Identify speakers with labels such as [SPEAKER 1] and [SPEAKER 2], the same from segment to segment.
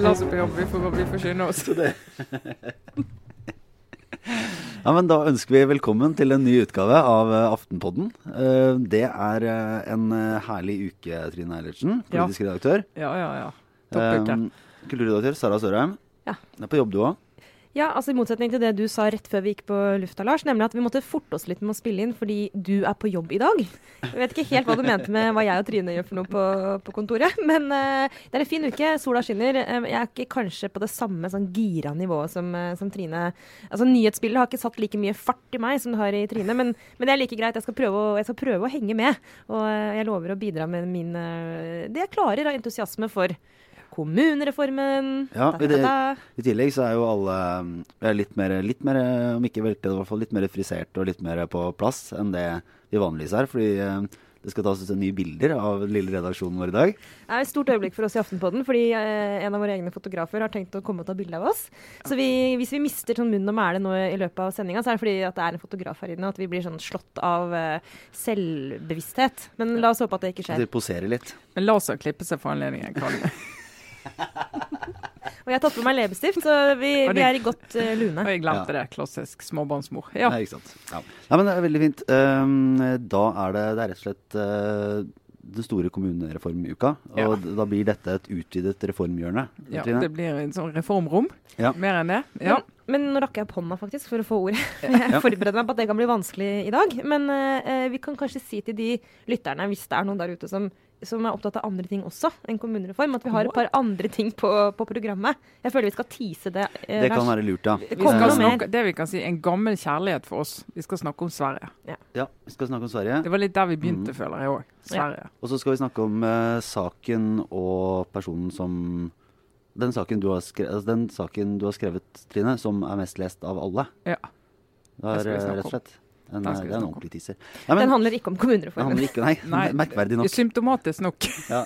[SPEAKER 1] La oss på jobb, vi får, vi får skynde oss.
[SPEAKER 2] Ja, men Da ønsker vi velkommen til en ny utgave av eh, Aftenpodden. Eh, Det er eh, en herlig uke, Trine Eilertsen,
[SPEAKER 1] Ja.
[SPEAKER 2] politisk redaktør.
[SPEAKER 1] Ja, ja, ja. Topp
[SPEAKER 2] uke. Kulturredaktør Sara Sørheim.
[SPEAKER 3] Ja.
[SPEAKER 2] Du er på jobb, du òg.
[SPEAKER 3] Ja, altså I motsetning til det du sa rett før vi gikk på lufta, Lars, nemlig at vi måtte forte oss litt med å spille inn fordi du er på jobb i dag. Jeg vet ikke helt hva du mente med hva jeg og Trine gjør for noe på, på kontoret, men uh, det er en fin uke. Sola skinner. Uh, jeg er ikke kanskje på det samme sånn gira nivået som, uh, som Trine. Altså Nyhetsbildet har ikke satt like mye fart i meg som det har i Trine, men, men det er like greit. Jeg skal, prøve å, skal prøve å henge med, og jeg lover å bidra med min det jeg klarer av entusiasme for kommunereformen.
[SPEAKER 2] Ja,
[SPEAKER 3] Da, da, da, da.
[SPEAKER 2] I tillegg så er jo alle litt mer, litt mer, om ikke veltet, i hvert fall litt mer frisert og litt mer på plass enn det vi vanligvis er. Fordi um, det skal tas ut nye bilder av den lille redaksjonen vår i dag.
[SPEAKER 3] Det er et stort øyeblikk for oss i Aftenpodden, fordi eh, en av våre egne fotografer har tenkt å komme og ta bilde av oss. Så vi, hvis vi mister sånn munn og mæle nå i løpet av sendinga, så er det fordi at det er en fotograf her inne, og at vi blir sånn slått av eh, selvbevissthet. Men la oss håpe at det ikke skjer.
[SPEAKER 2] de poserer litt.
[SPEAKER 1] Men la oss klippe seg for anledningen.
[SPEAKER 3] Og jeg har tatt på meg leppestift, så vi, vi er i godt uh, lune.
[SPEAKER 1] Og jeg glemte det. Klassisk småbarnsmor. Ja.
[SPEAKER 2] Nei, ikke sant. Ja. Nei, men det er veldig fint. Um, da er det, det er rett og slett uh, den store kommunereformuka. Og
[SPEAKER 1] Ja.
[SPEAKER 2] da blir dette et utvidet reformhjørne.
[SPEAKER 1] ja.
[SPEAKER 2] Trine.
[SPEAKER 1] Det blir en sånn reformrom.
[SPEAKER 2] Ja.
[SPEAKER 1] Mer enn det. Ja.
[SPEAKER 3] Men, men nå rakk jeg opp hånda faktisk for å få ordet. Jeg forbereder meg på at det kan bli vanskelig i dag. Men eh, vi kan kanskje si til de lytterne, hvis det er noen der ute som, som er opptatt av andre ting også enn kommunereform, at vi har et par andre ting på, på programmet. Jeg føler vi skal tease det. eh,
[SPEAKER 2] Det kan være lurt, ja.
[SPEAKER 1] Vi snakke, det vi kan si, en gammel kjærlighet for oss. Vi skal snakke om Sverige.
[SPEAKER 2] Ja, Vi skal snakke om Sverige.
[SPEAKER 1] Det var litt der vi begynte,
[SPEAKER 2] Mm.
[SPEAKER 1] føler jeg òg. Sverige.
[SPEAKER 2] Og så skal vi snakke om eh, saken og personen som den saken, du har skrevet, altså den saken du har skrevet, Trine, som er mest lest av alle.
[SPEAKER 1] Ja.
[SPEAKER 2] Det er
[SPEAKER 1] Det skal vi
[SPEAKER 2] eh,
[SPEAKER 1] snakke
[SPEAKER 2] rett og slett
[SPEAKER 1] Den skal
[SPEAKER 2] det er en ordentlig teaser. Nei, men,
[SPEAKER 3] Den handler ikke om kommunereformen.
[SPEAKER 2] handler ikke Nei,
[SPEAKER 1] Nei,
[SPEAKER 2] merkverdig nok.
[SPEAKER 1] Symptomatisk nok.
[SPEAKER 2] Ja.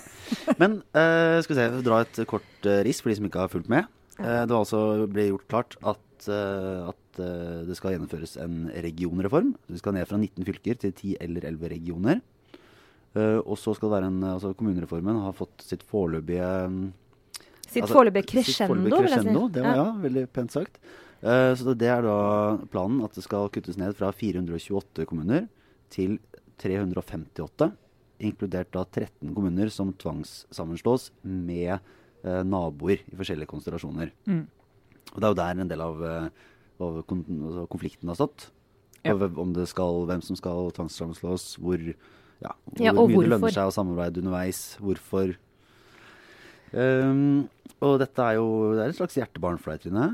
[SPEAKER 2] Men uh, skal vi se, dra et kort uh, riss for de som ikke har fulgt med. Uh, det var altså ble gjort klart at, uh, at eh, det skal gjennomføres en regionreform. Vi skal ned fra 19 fylker til 10 eller 11 regioner. Eh, og så skal det være en, altså Kommunereformen har fått sitt foreløpige mm,
[SPEAKER 3] Sitt
[SPEAKER 2] altså,
[SPEAKER 3] foreløpige
[SPEAKER 2] sitt
[SPEAKER 3] crescendo, vil jeg si.
[SPEAKER 2] crescendo, Det var,
[SPEAKER 3] Ja.
[SPEAKER 2] ja, veldig pent sagt. Eh, så det er da planen at det skal kuttes ned fra 428 kommuner til 358. Inkludert da 13 kommuner som tvangssammenslås med eh, naboer i forskjellige konstellasjoner.
[SPEAKER 1] Mm.
[SPEAKER 2] Og det er jo der en del av, eh, av altså konflikten har stått.
[SPEAKER 1] Ja.
[SPEAKER 2] Om det skal, hvem som skal tvangssammenslås, hvor, ja, hvor
[SPEAKER 3] Ja, mye
[SPEAKER 2] mye det lønner seg å samarbeide underveis, hvorfor. Um, og dette er jo det er et slags hjertebarn for deg, Trine.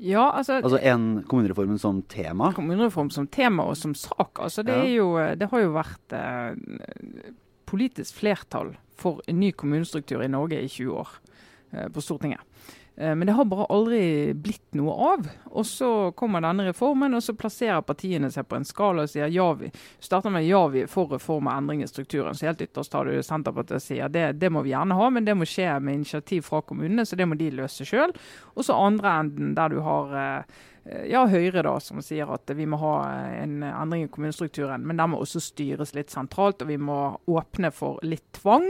[SPEAKER 1] Ja, altså,
[SPEAKER 2] Altså en kommunereformen som tema.
[SPEAKER 1] kommunereform som tema og som sak, altså det,
[SPEAKER 2] Ja.
[SPEAKER 1] er jo, det har jo vært eh, politisk flertall for en ny kommunestruktur i Norge i 20 år eh, på Stortinget. Eh, men det har bare aldri blitt noe av. Og så kommer denne reformen, og så plasserer partiene seg på en skala og sier ja, vi starter med ja, vi er for reform og endring i strukturen. Så helt ytterst har du Senterpartiet og sier det, det må vi gjerne ha, men det må skje med initiativ fra kommunene, så det må de løse sjøl. Og så andre enden der du har eh, ja, Høyre da, som sier at vi må ha en endring i kommunestrukturen, men den må også styres litt sentralt, og vi må åpne for litt tvang,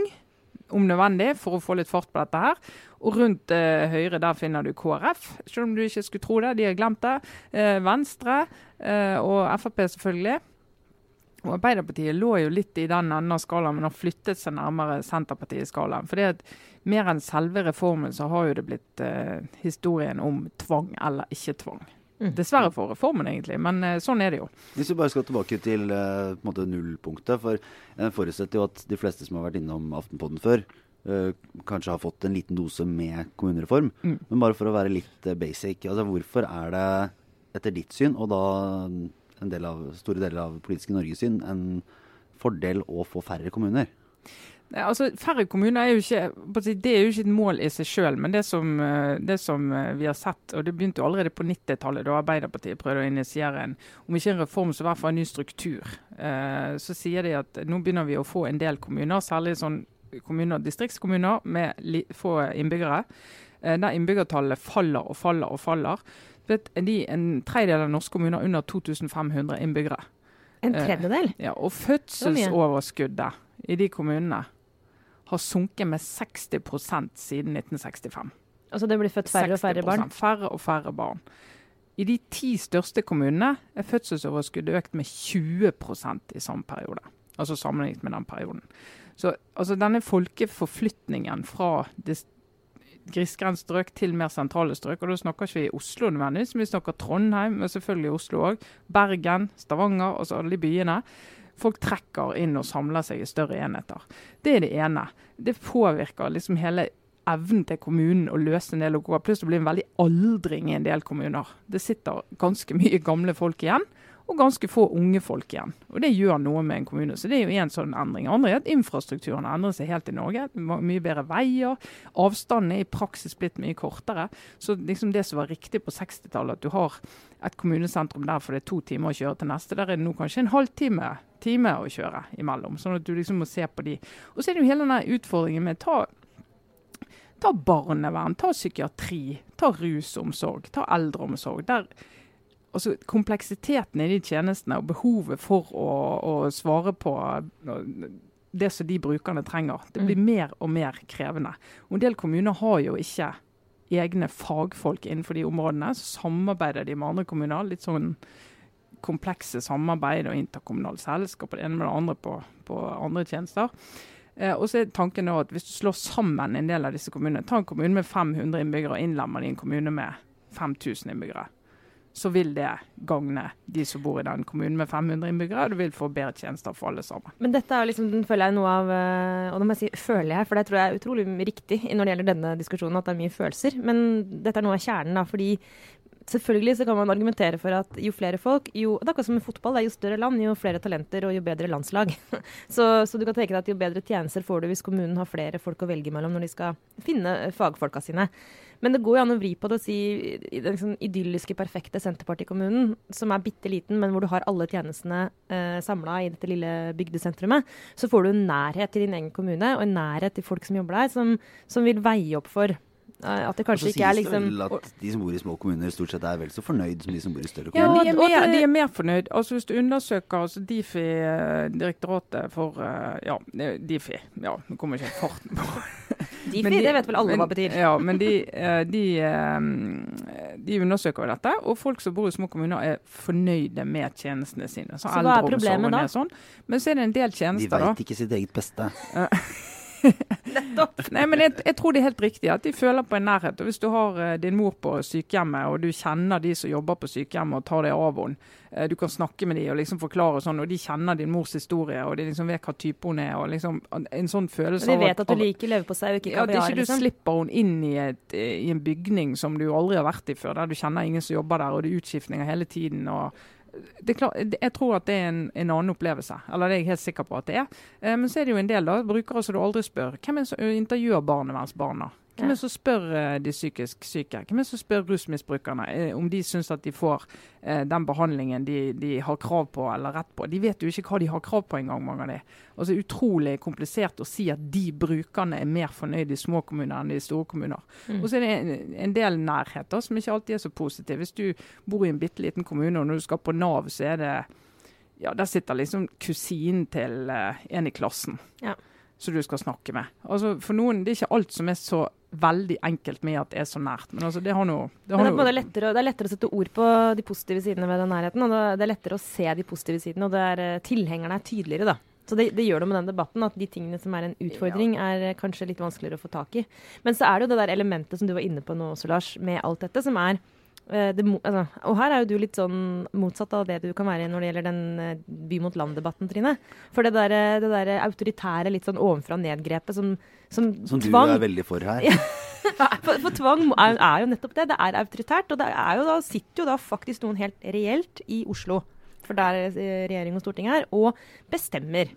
[SPEAKER 1] om nødvendig, for å få litt fart på dette her. Og rundt eh, Høyre der finner du KrF, selv om du ikke skulle tro det, de har glemt det. Eh, Venstre eh, og Frp selvfølgelig. Og Arbeiderpartiet lå jo litt i den enden av skalaen, men har flyttet seg nærmere Senterpartiet-skalaen. For mer enn selve reformen, så har jo det blitt eh, historien om tvang eller ikke tvang.
[SPEAKER 3] Mm.
[SPEAKER 1] Dessverre for reformen, egentlig, men eh, sånn er det jo.
[SPEAKER 2] Hvis vi bare skal tilbake til eh, på en måte nullpunktet. For jeg forutsetter jo at de fleste som har vært innom Aftenpodden før, eh, kanskje har fått en liten dose med kommunereform.
[SPEAKER 1] Mm.
[SPEAKER 2] Men bare for å være litt basic. altså Hvorfor er det etter ditt syn, og da en del av, store deler av politiske Norges syn, en fordel å få færre kommuner?
[SPEAKER 1] Nei, altså Færre kommuner er jo ikke det er jo ikke et mål i seg sjøl, men det som, eh, det som eh, vi har sett, og det begynte jo allerede på 90-tallet, da Arbeiderpartiet prøvde å initiere en om ikke en reform, så i hvert fall en ny struktur, eh, så sier de at nå begynner vi å få en del kommuner, særlig sånn kommuner, distriktskommuner med få innbyggere, eh, der innbyggertallet faller og faller og faller. Vet, de, en tredjedel av norske kommuner under 2500 innbyggere.
[SPEAKER 3] En tredjedel?
[SPEAKER 1] Ja, og fødselsoverskuddet i de kommunene har sunket med 60% siden 1965.
[SPEAKER 3] Altså det blir født færre og færre barn?
[SPEAKER 1] Færre og færre barn. I de ti største kommunene er fødselsoverskuddet økt med 20% i samme periode. Altså sammenlignet med den perioden. Så altså denne folkeforflytningen fra det grisgrendte strøk til mer sentrale strøk, og da snakker ikke vi Oslo nødvendigvis, men vi snakker Trondheim, men selvfølgelig Oslo òg. Bergen, Stavanger, altså alle de byene. Folk trekker inn og samler seg i større enheter. Det er det ene. Det påvirker liksom hele evnen til kommunen å løse en del oppgaver. Pluss det blir en veldig aldring i en del kommuner. Det sitter ganske mye gamle folk igjen, og ganske få unge folk igjen. Og Det gjør noe med en kommune. Så Det er jo en sånn endring. Andre er at infrastrukturen endrer seg helt i Norge. Mye bedre veier. Avstanden er i praksis blitt mye kortere. Så liksom det som var riktig på 60-tallet, at du har et kommunesentrum der for det er to timer å kjøre til neste, der er det nå kanskje en halvtime time å kjøre imellom. Sånn at du liksom må se på de. Og så er det jo hele denne utfordringen med ta Ta barnevern, ta psykiatri, ta rusomsorg, ta eldreomsorg. Der, altså Kompleksiteten i de tjenestene og behovet for å, å svare på det som de brukerne trenger, det blir mm. mer og mer krevende. Og En del kommuner har jo ikke egne fagfolk innenfor de områdene. Så samarbeider de med andre kommuner. Litt sånn komplekse samarbeid og interkommunale selskap og det ene med det andre på, på andre tjenester. Eh, og så er tanken at Hvis du slår sammen en del av disse kommunene, ta en kommune med 500 innbyggere og innlemmer i en kommune med 5000 innbyggere, så vil det gagne de som bor i den kommunen med 500 innbyggere. Du vil få bedre tjenester for alle sammen.
[SPEAKER 3] Men dette er liksom, den føler jeg noe av eh, Og nå må jeg si føler jeg, for det tror jeg er utrolig riktig når det gjelder denne diskusjonen, at det er mye følelser. Men dette er noe av kjernen, da. Fordi Selvfølgelig så kan man argumentere for at jo flere folk, jo Det er akkurat som med fotball. Det er jo større land, jo flere talenter og jo bedre landslag. så, så, du kan tenke deg at jo bedre tjenester får du hvis kommunen har flere folk å velge mellom når de skal finne fagfolka sine. Men det går jo an å vri på det og si den sånn idylliske, perfekte Senterpartikommunen, som er bitte liten, men hvor du har alle tjenestene eh, samla i dette lille bygdesentrumet, så får du en nærhet til din egen kommune og en nærhet til folk som jobber der, som, som vil veie opp for at det kanskje ikke er liksom
[SPEAKER 2] det vel at De som bor i små kommuner stort sett er vel så fornøyd som de som bor i større kommuner?
[SPEAKER 1] Ja, de er mer, de er mer fornøyd. Altså Hvis du undersøker altså Difi, eh, Direktoratet for eh, Ja, Difi. Ja, nå kommer ikke farten på
[SPEAKER 3] Difi, de, det vet vel alle men, hva betyr.
[SPEAKER 1] Ja, men de, eh, de, de undersøker jo dette. Og folk som bor i små kommuner er fornøyde med tjenestene sine.
[SPEAKER 3] Så, så hva er problemet da?
[SPEAKER 1] Sånn. Men så er det en del tjenester,
[SPEAKER 2] da. De veit ikke sitt eget beste.
[SPEAKER 1] Nettopp. Nei, men jeg, jeg, tror det er helt riktig at de føler på en nærhet. Og Hvis du har uh, din mor på sykehjemmet, og du kjenner de som jobber på sykehjemmet og tar deg av henne, uh, du kan snakke med dem og liksom forklare sånn, og de kjenner din mors historie, og de liksom vet hva type hun er. og liksom En sånn følelse
[SPEAKER 3] av De vet at, at du liker leverpostei og ikke kaviar?
[SPEAKER 1] Ja, det er ikke du
[SPEAKER 3] liksom.
[SPEAKER 1] slipper henne inn i, et, i, en bygning som du aldri har vært i før, der du kjenner ingen som jobber der, og det er utskiftninger hele tiden. og Klart, jeg tror at det er en, en, annen opplevelse. Eller det er jeg helt sikker på at det er. Eh, men så er det jo en del da, brukere som du aldri spør. Hvem er det som intervjuer barnevernsbarna? Hvem er det som spør uh, de psykisk syke? Hvem er det som spør rusmisbrukerne uh, om de syns at de får uh, den behandlingen de, de, har krav på eller rett på? De vet jo ikke hva de har krav på engang, mange av de. Og så er det utrolig komplisert å si at de brukerne er mer fornøyd i små kommuner enn i store kommuner. Mm. Og så er det en, en del nærheter som ikke alltid er så positive. Hvis du bor i en bitte liten kommune, og når du skal på Nav, så er det ja, der sitter liksom kusinen til en i klassen. Ja som du skal snakke med. Altså For noen det er ikke alt som er så veldig enkelt med at det er så nært. Men altså, det har noe
[SPEAKER 3] det, har det, er lettere, det, er lettere, å sette ord på de positive sidene ved den nærheten. og Det er lettere å se de positive sidene, og det er, eh, tilhengerne er tydeligere, da. Så det, det, gjør noe med den debatten, at de tingene som er en utfordring, er eh, kanskje litt vanskeligere å få tak i. Men så er det jo det der elementet som du var inne på nå også, Lars, med alt dette, som er det, altså, og her er jo du litt sånn motsatt av det du kan være når det gjelder den eh, by mot land-debatten, Trine. For det der, det der autoritære, litt sånn ovenfra ned-grepet som, som,
[SPEAKER 2] som
[SPEAKER 3] tvang
[SPEAKER 2] du er veldig for her.
[SPEAKER 3] for, for, tvang er, er, jo nettopp det. Det er autoritært. Og det er jo da, sitter jo da faktisk noen helt reelt i Oslo, for der eh, regjering og storting er, og bestemmer.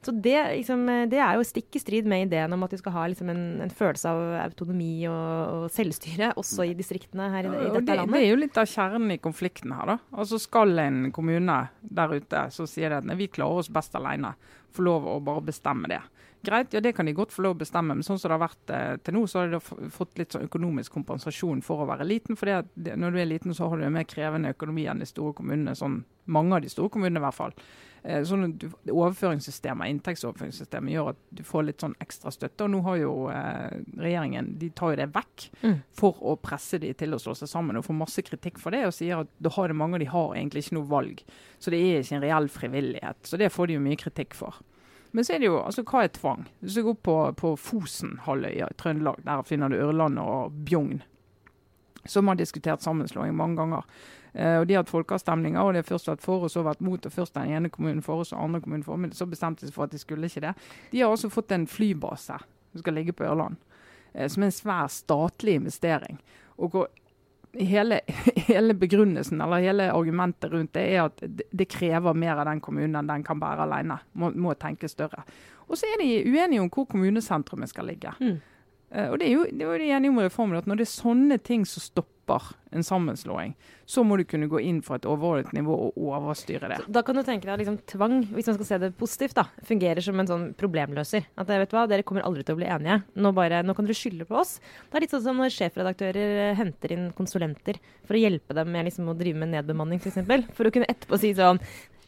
[SPEAKER 3] Så det, liksom, det, er jo stikk i strid med ideen om at vi skal ha liksom, en, en, følelse av autonomi og, og, selvstyre også i distriktene her i, i dette
[SPEAKER 1] det,
[SPEAKER 3] landet.
[SPEAKER 1] Det er jo litt av kjernen i konflikten her. da. Altså Skal en kommune der ute så sier det at vi klarer oss best alene. få lov å bare bestemme det. Greit, ja det kan de godt få lov å bestemme, men sånn som det har vært eh, til nå, så har de fått litt sånn økonomisk kompensasjon for å være liten. For når du er liten, så har du en mer krevende økonomi enn de store kommunene. sånn Mange av de store kommunene i hvert fall. Eh, sånn overføringssystemet, Inntektsoverføringssystemet gjør at du får litt sånn ekstra støtte. og Nå har jo eh, regjeringen de tar jo det vekk mm. for å presse de til å slå seg sammen. og Får masse kritikk for det og sier at da har det mange av de har egentlig ikke noe valg. Så det er ikke en reell frivillighet. Så det får de jo mye kritikk for. Men så er det jo, altså hva er tvang? Hvis du går på, på Fosen-halvøya i Trøndelag, der finner du Ørlandet og Bjugn. som har diskutert sammenslåing mange ganger. Uh, og De har hatt folkeavstemninger, og de har først vært for og så vært mot. og Først den ene kommunen for, og så andre kommunen for. Men så bestemte de seg for at de skulle ikke det. De har også fått en flybase som skal ligge på Ørland, uh, som er en svær statlig investering. Og hele, hele, begrunnelsen eller hele argumentet rundt det er at det krever mer av den kommunen enn den kan bære alene. Må, må tenke større. Og så er de uenige om hvor kommunesentrumet skal ligge. Mm. Uh, og det er jo, det er jo de enige om i reformen at når det er sånne ting som stopper en sammenslåing, så må du kunne gå inn for et overordnet nivå og overstyre det.
[SPEAKER 3] Da kan du tenke deg at liksom, tvang, hvis man skal se det positivt, da, fungerer som en sånn problemløser. At vet du hva, dere kommer aldri til å bli enige. Nå, bare, nå kan dere skylde på oss. Det er litt sånn som når sjefredaktører eh, henter inn konsulenter for å hjelpe dem med liksom, å drive med nedbemanning, f.eks. For, for å kunne etterpå si sånn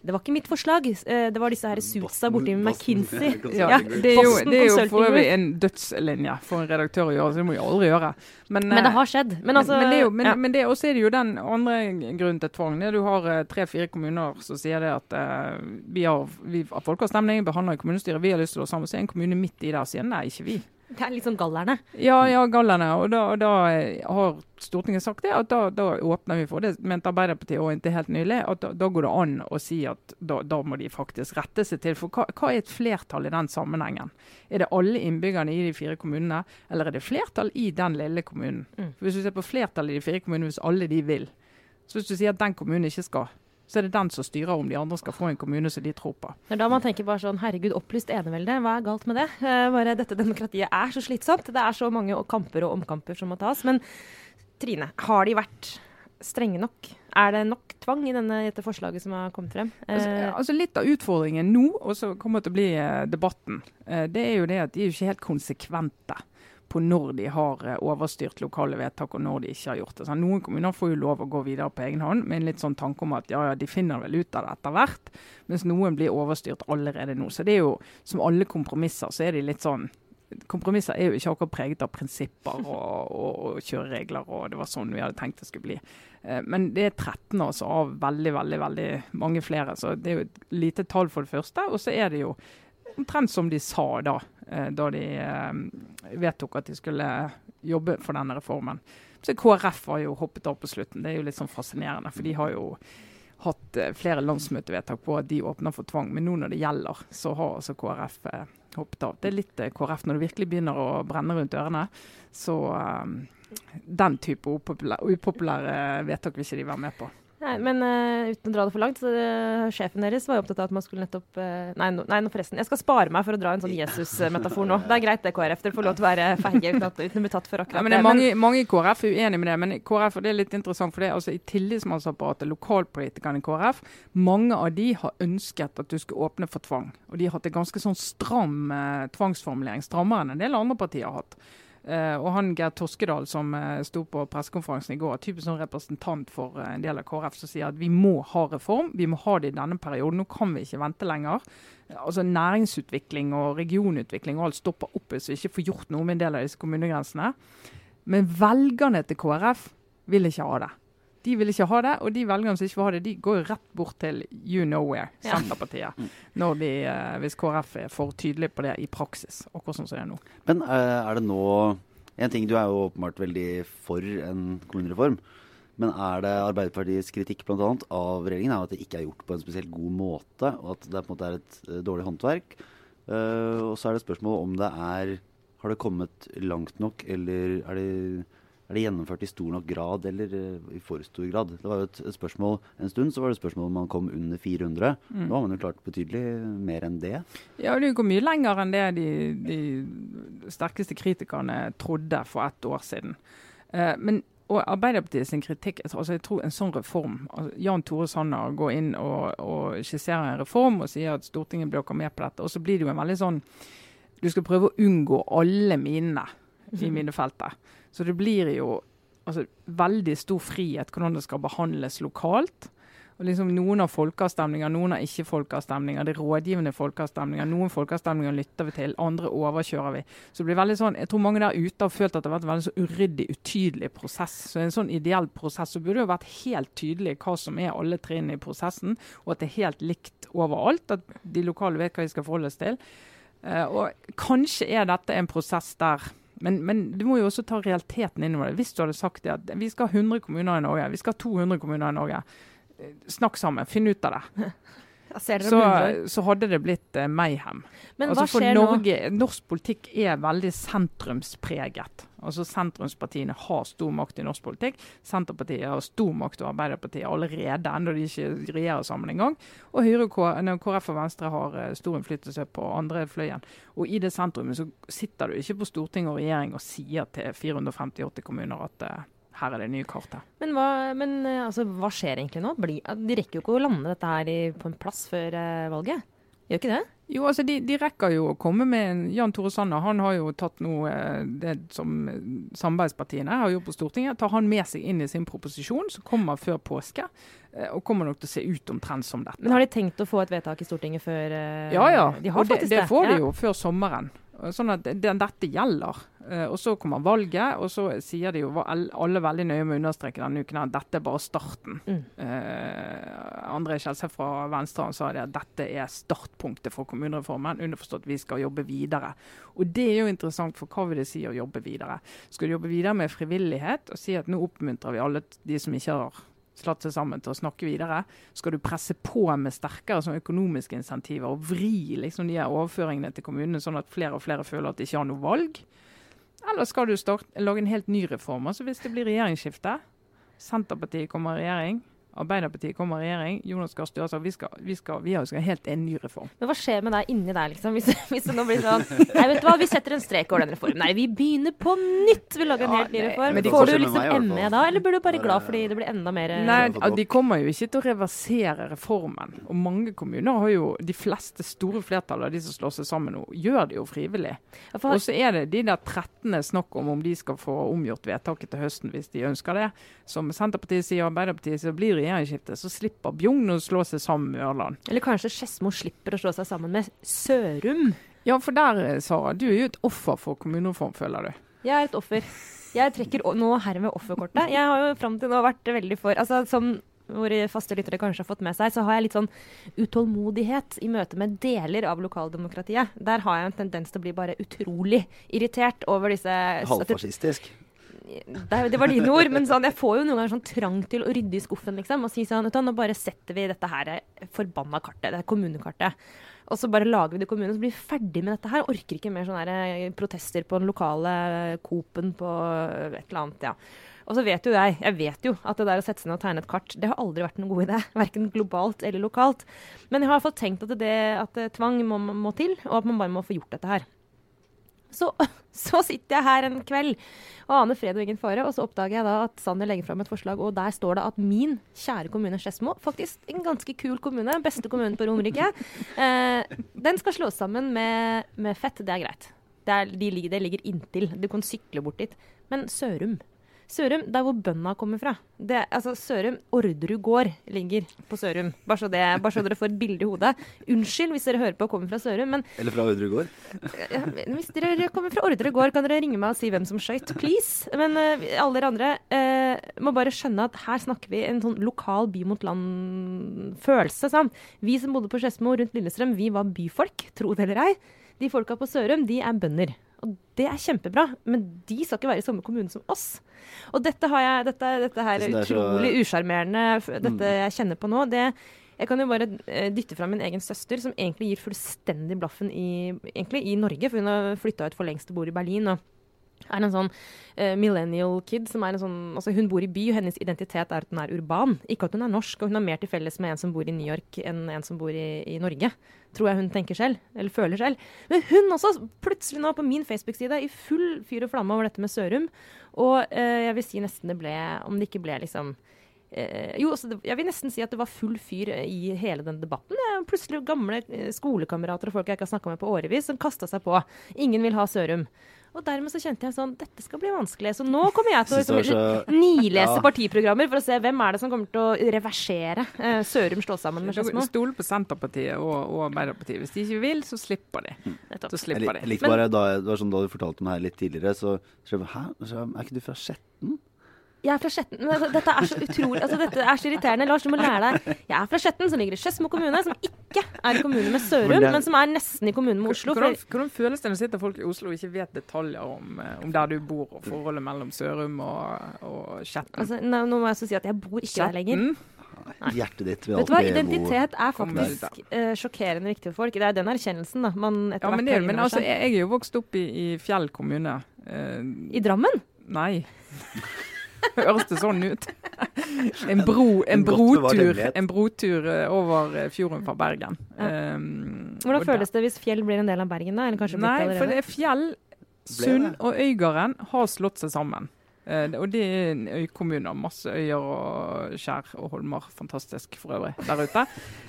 [SPEAKER 3] det var ikke mitt forslag. Eh, det var disse her suitsa borti McKinsey.
[SPEAKER 1] Ja, det er jo, det er jo for øvrig en dødslinje for en redaktør å gjøre, så det må jeg aldri gjøre.
[SPEAKER 3] Men, men det har skjedd. Men, altså,
[SPEAKER 1] men, men, det er jo, men, ja. men det, også er det jo den andre grunnen til tvang. Du har uh, tre-fire kommuner som sier det at uh, vi har, vi har folkeavstemning, behandler i kommunestyret, vi har lyst til å slå sammen. Så er en kommune midt i der og sier nei, ikke vi.
[SPEAKER 3] Det er sånn gallerne?
[SPEAKER 1] Ja, ja gallerne. Og da, og da, har Stortinget sagt det, at da, da, åpner vi for det. Mente Arbeiderpartiet og inntil helt nylig at da, da, går det an å si at da, må de faktisk rette seg til. For hva, hva, er et flertall i den sammenhengen? Er det alle innbyggerne i de fire kommunene, eller er det flertall i den lille kommunen? Mm. Hvis du ser på flertallet i de fire kommunene, hvis alle de vil, så hvis du sier at den kommunen ikke skal så er det den som styrer om de andre skal få en kommune som de tror på.
[SPEAKER 3] Er da man tenker bare sånn herregud, opplyst enevelde, hva er galt med det? Uh, bare dette demokratiet er så slitsomt. Det er så mange kamper og omkamper som må tas. Men Trine, har de vært strenge nok? Er det nok tvang i denne, dette forslaget som har kommet frem?
[SPEAKER 1] Altså, eh, altså Litt av utfordringen nå, og så kommer det til å bli uh, debatten, det er jo det at de er ikke helt konsekvente på når de har eh, overstyrt lokale vedtak, og når de ikke har gjort det. Så noen kommuner får jo lov å gå videre på egen hånd med en litt sånn tanke om at ja, ja, de finner vel ut av det etter hvert, mens noen blir overstyrt allerede nå. Så det er jo som alle kompromisser, så er de litt sånn Kompromisser er jo ikke akkurat preget av prinsipper og, og, og kjøreregler, og det var sånn vi hadde tenkt det skulle bli. Eh, men det er 13 altså av veldig, veldig, veldig mange flere, så det er jo et lite tall for det første. Og så er det jo omtrent som de sa da, da de eh, vedtok at de skulle jobbe for denne reformen. Så KrF har jo hoppet av på slutten. Det er jo litt sånn fascinerende. For de har jo hatt eh, flere landsmøtevedtak på at de åpner for tvang. Men nå når det gjelder, så har altså KrF hoppet av. Det er litt KrF når det virkelig begynner å brenne rundt ørene. Så um, den type upopulære, upopulære vedtak vil ikke de være med på.
[SPEAKER 3] Nei, men uh, uten å dra det for langt, så uh, sjefen deres var jo opptatt av at man skulle nettopp uh, nei, no, nei, forresten. Jeg skal spare meg for å dra en sånn Jesus-metafor nå. Det er greit det, KrF. Dere får lov til å være feige uten, uten å bli tatt for akkurat
[SPEAKER 1] ja, men det. Er mange, mange i KrF er uenig med det, men KrF, det er litt interessant for det, altså i tillitsmannsapparatet, lokalpolitikerne i KrF, mange av de har ønsket at du skulle åpne for tvang. Og de har hatt en ganske sånn stram tvangsformulering, strammere enn en del andre partier har hatt. Uh, og han Geir Toskedal som uh, sto på pressekonferansen i går, typisk sånn representant for uh, en del av KrF, som sier at vi må ha reform. Vi må ha det i denne perioden. Nå kan vi ikke vente lenger. altså Næringsutvikling og regionutvikling og alt stopper opp hvis vi ikke får gjort noe med en del av disse kommunegrensene. Men velgerne til KrF vil ikke ha det. De vil ikke ha det, og de velgerne som ikke vil ha det, de går jo rett bort til you know where, Senterpartiet. Ja. Når de, eh, hvis KrF er for tydelig på det i praksis, akkurat sånn som det er nå.
[SPEAKER 2] Men eh, er det nå En ting, du er jo åpenbart veldig for en kommunereform. Men er det Arbeiderpartiets kritikk blant annet av regjeringen er at det ikke er gjort på en spesielt god måte, og at det på en måte er et uh, dårlig håndverk? Og så er det spørsmålet om det er Har det kommet langt nok, eller er det er det gjennomført i stor nok grad eller uh, i for stor grad? Det var jo et, et, spørsmål En stund så var det spørsmål om man kom under 400. Mm. Nå har man jo klart betydelig mer enn det.
[SPEAKER 1] Ja, det går mye lenger enn det de, de sterkeste kritikerne trodde for ett år siden. Eh, men og Arbeiderpartiet sin kritikk altså jeg tror en sånn reform altså Jan Tore Sanner går inn og, og skisserer en reform og sier at Stortinget blir med på dette. og Så blir det jo en veldig sånn Du skal prøve å unngå alle minene i minefeltet. Så det blir jo altså, veldig stor frihet hvordan det skal behandles lokalt. Og liksom Noen har folkeavstemninger, noen har ikke folkeavstemninger. Det er rådgivende folkeavstemninger. Noen folkeavstemninger lytter vi til, andre overkjører vi. Så det blir veldig sånn, Jeg tror mange der ute har følt at det har vært en veldig så uryddig, utydelig prosess. Så i en sånn ideell prosess så burde det jo vært helt tydelig hva som er alle trinnene i prosessen, og at det er helt likt overalt. At de lokale vet hva de skal forholde seg til. Uh, og kanskje er dette en prosess der men, men, du må jo også ta realiteten innover det. Hvis du hadde sagt det at vi skal ha 100 kommuner i Norge, vi skal ha 200 kommuner i Norge, Snakk sammen, finn ut av det. Så, så, hadde det blitt uh, mayhem.
[SPEAKER 3] Men altså, hva skjer Norge,
[SPEAKER 1] nå? Norsk politikk er veldig sentrumspreget. Altså Sentrumspartiene har stor makt i norsk politikk. Senterpartiet har stor makt over Arbeiderpartiet allerede, enda de ikke regjerer sammen engang. Og Høyre, KrF og Venstre har uh, stor innflytelse på andre fløyen. Og i det sentrumet så sitter du ikke på storting og regjering og sier til 458 kommuner at uh, her er det nye kartet.
[SPEAKER 3] Men hva, men, eh, altså, hva skjer egentlig nå? de rekker jo ikke å lande dette her på en plass før valget. Gjør ikke det?
[SPEAKER 1] Jo, altså de, de, rekker jo å komme med en Jan Tore Sanner han har jo tatt noe eh, det som samarbeidspartiene har gjort på Stortinget. Tar han med seg inn i sin proposisjon, som kommer før påske. Og kommer nok til å se ut omtrent som dette.
[SPEAKER 3] Men Har de tenkt å få et vedtak i Stortinget før
[SPEAKER 1] Ja ja, de og det, det, får de jo før sommeren. Sånn at den, dette gjelder. Uh, og Så kommer valget, og så sier de jo alle veldig nøye med å understreke denne uken at dette er bare starten. Mm. Uh, André Kjelseth fra Venstre han sa det at dette er startpunktet for kommunereformen. Underforstått vi skal jobbe videre. Og Det er jo interessant, for hva vil det si å jobbe videre? Skal du jobbe videre med frivillighet og si at nå oppmuntrer vi alle de som ikke har slått seg sammen til å snakke videre. Skal du presse på med sterkere sånn økonomiske insentiver og vri liksom, de her overføringene til kommunene, sånn at flere og flere føler at de ikke har noe valg? Eller skal du starte, lage en helt ny reform? Altså Hvis det blir regjeringsskifte, Senterpartiet kommer i regjering, Arbeiderpartiet kommer i regjering. Jonas Gahr Støre sa vi skal, vi skal, vi har helt en ny reform.
[SPEAKER 3] Men hva skjer med deg inni der, liksom? Hvis, hvis, det nå blir sånn Nei, vet du hva, vi setter en strek over den reformen. Nei, vi begynner på nytt! Vi lager en helt ny reform. Men Får du liksom ME da, eller blir du bare glad fordi det blir enda mer
[SPEAKER 1] Nei, de kommer jo ikke til å reversere reformen. Og mange kommuner har jo De fleste store flertallet av de som slår seg sammen nå, gjør det jo frivillig. Og så er det de der 13. snakk om om de skal få omgjort vedtaket til høsten hvis de ønsker det. Som Senterpartiet sier og Arbeiderpartiet sier, blir regjeringsskifte, så slipper Bjugn å slå seg sammen med Ørland.
[SPEAKER 3] Eller kanskje Skedsmo slipper å slå seg sammen med Sørum?
[SPEAKER 1] Ja, for der, Sara, du er jo et offer for kommunereform, føler du?
[SPEAKER 3] Jeg er et offer. Jeg trekker nå herved offerkortet. Jeg har jo fram til nå vært veldig for altså Som våre faste lyttere kanskje har fått med seg, så har jeg litt sånn utålmodighet i møte med deler av lokaldemokratiet. Der har jeg en tendens til å bli bare utrolig irritert over disse
[SPEAKER 2] Halvfascistisk?
[SPEAKER 3] Det, var dine ord, men sånn, jeg får jo noen ganger sånn trang til å rydde i skuffen liksom, og si sånn Nå bare setter vi dette her forbanna kartet, det er kommunekartet. Og så bare lager vi det i kommunen, så blir vi ferdig med dette her. Orker ikke mer sånne eh, protester på den lokale Coop-en på et eller annet. ja. Og så vet jo jeg jeg vet jo at det der å sette seg ned og tegne et kart, det har aldri vært noen god idé. Verken globalt eller lokalt. Men jeg har i hvert fall tenkt at, det, at tvang må, må til, og at man bare må få gjort dette her. Så, så, sitter jeg her en kveld og aner fred og ingen fare, og så oppdager jeg da at Sanner legger fram et forslag, og der står det at min kjære kommune Skedsmo, faktisk en ganske kul kommune, beste kommunen på Romerike, eh, den skal slås sammen med, med Fett. Det er greit. Det, er, de, det ligger inntil. Du kan sykle bort dit. Men Sørum Sørum, der hvor bønda kommer fra. Det, altså Sørum, Orderud gård ligger på Sørum. Bare så, det, bare så, dere får et bilde i hodet. Unnskyld hvis dere hører på og kommer fra Sørum, men
[SPEAKER 2] Eller fra Orderud gård?
[SPEAKER 3] ja, hvis dere kommer fra Orderud gård, kan dere ringe meg og si hvem som skøyt, please. Men uh, alle dere andre uh, må bare skjønne at her snakker vi en sånn lokal by mot land-følelse. Vi som bodde på Skedsmo rundt Lillestrøm, vi var byfolk, tro det eller ei. De folka på Sørum, de er bønder. Og det er kjempebra, men de skal ikke være i samme kommune som oss. Og dette, har jeg, dette, dette her er utrolig usjarmerende, dette mm. jeg kjenner på nå. det jeg kan jo bare eh, dytte fram min egen søster, som egentlig gir fullstendig blaffen i, egentlig, i Norge, for hun har flytta ut for lengst og bor i Berlin. og er en sånn uh, millennial kid som er en sånn Altså, hun bor i by, og hennes identitet er at hun er urban. Ikke at hun er norsk, og hun har mer til felles med en som bor i New York, enn en som bor i, i Norge. Tror jeg hun tenker selv, eller føler selv. Men hun også, plutselig nå på min Facebook-side, i full fyr og flamme over dette med Sørum. Og eh, jeg vil si nesten det ble Om det ikke ble liksom Eh, jo, altså, det, jeg vil nesten si at det var full fyr i hele den debatten. Plutselig gamle eh, skolekamerater og folk jeg ikke har snakka med på årevis, som kasta seg på. Ingen vil ha Sørum. Og dermed så kjente jeg sånn Dette skal bli vanskelig. Så nå kommer jeg til å liksom,
[SPEAKER 2] så-
[SPEAKER 3] nilese
[SPEAKER 2] Ja.
[SPEAKER 3] partiprogrammer for å se hvem er det som kommer til å reversere eh, Sørum slå sammen med Skedsmo.
[SPEAKER 1] Stole på Senterpartiet og, og Arbeiderpartiet. Hvis de ikke vil, så slipper de.
[SPEAKER 3] Nettopp.
[SPEAKER 1] Så
[SPEAKER 2] Jeg,
[SPEAKER 1] slipper
[SPEAKER 2] lik- jeg
[SPEAKER 1] de.
[SPEAKER 2] liker bare da, det var sånn da du fortalte om det her litt tidligere, så skrev jeg Hæ? Er ikke du fra Skjetten?
[SPEAKER 3] Jeg er fra Skjetten. Altså, Dette er så utrolig altså, Dette er så irriterende. Lars, du må lære deg. Jeg er fra Skjetten, som ligger i Skedsmo kommune, som ikke er i kommune med Sørum,
[SPEAKER 2] Men det-
[SPEAKER 3] men som er nesten i kommune med Oslo.
[SPEAKER 1] Hvordan,
[SPEAKER 3] For
[SPEAKER 1] hvordan føles det når sitter folk i Oslo og ikke vet detaljer om, eh, om der du bor, og forholdet mellom Sørum og, og Skjetten?
[SPEAKER 3] altså, nå, nå må jeg også si at jeg bor ikke der lenger.
[SPEAKER 1] Nei.
[SPEAKER 2] Hjertet ditt vil alltid bo
[SPEAKER 3] Identitet er faktisk uh, sjokkerende viktig for folk. Det er den erkjennelsen da, man etter
[SPEAKER 1] Ja, men,
[SPEAKER 3] hvert
[SPEAKER 1] det, men altså,
[SPEAKER 3] seg.
[SPEAKER 1] jeg, jeg er jo vokst opp i, i Fjell kommune. Uh,
[SPEAKER 3] I Drammen?
[SPEAKER 1] nei. Høres det sånn ut? En, bro, en, brotur, en brotur eh, over eh, fjorden fra Bergen.
[SPEAKER 3] Ja.
[SPEAKER 1] Um,
[SPEAKER 3] Hvordan føles det hvis Fjell blir en del av Bergen, da? Eller kanskje blitt
[SPEAKER 1] Nei, for det er Fjell, Sund og Øygarden har slått seg sammen. Eh, og det er en øykommune. Masse øyer og skjær og holmer. Fantastisk for øvrig der ute.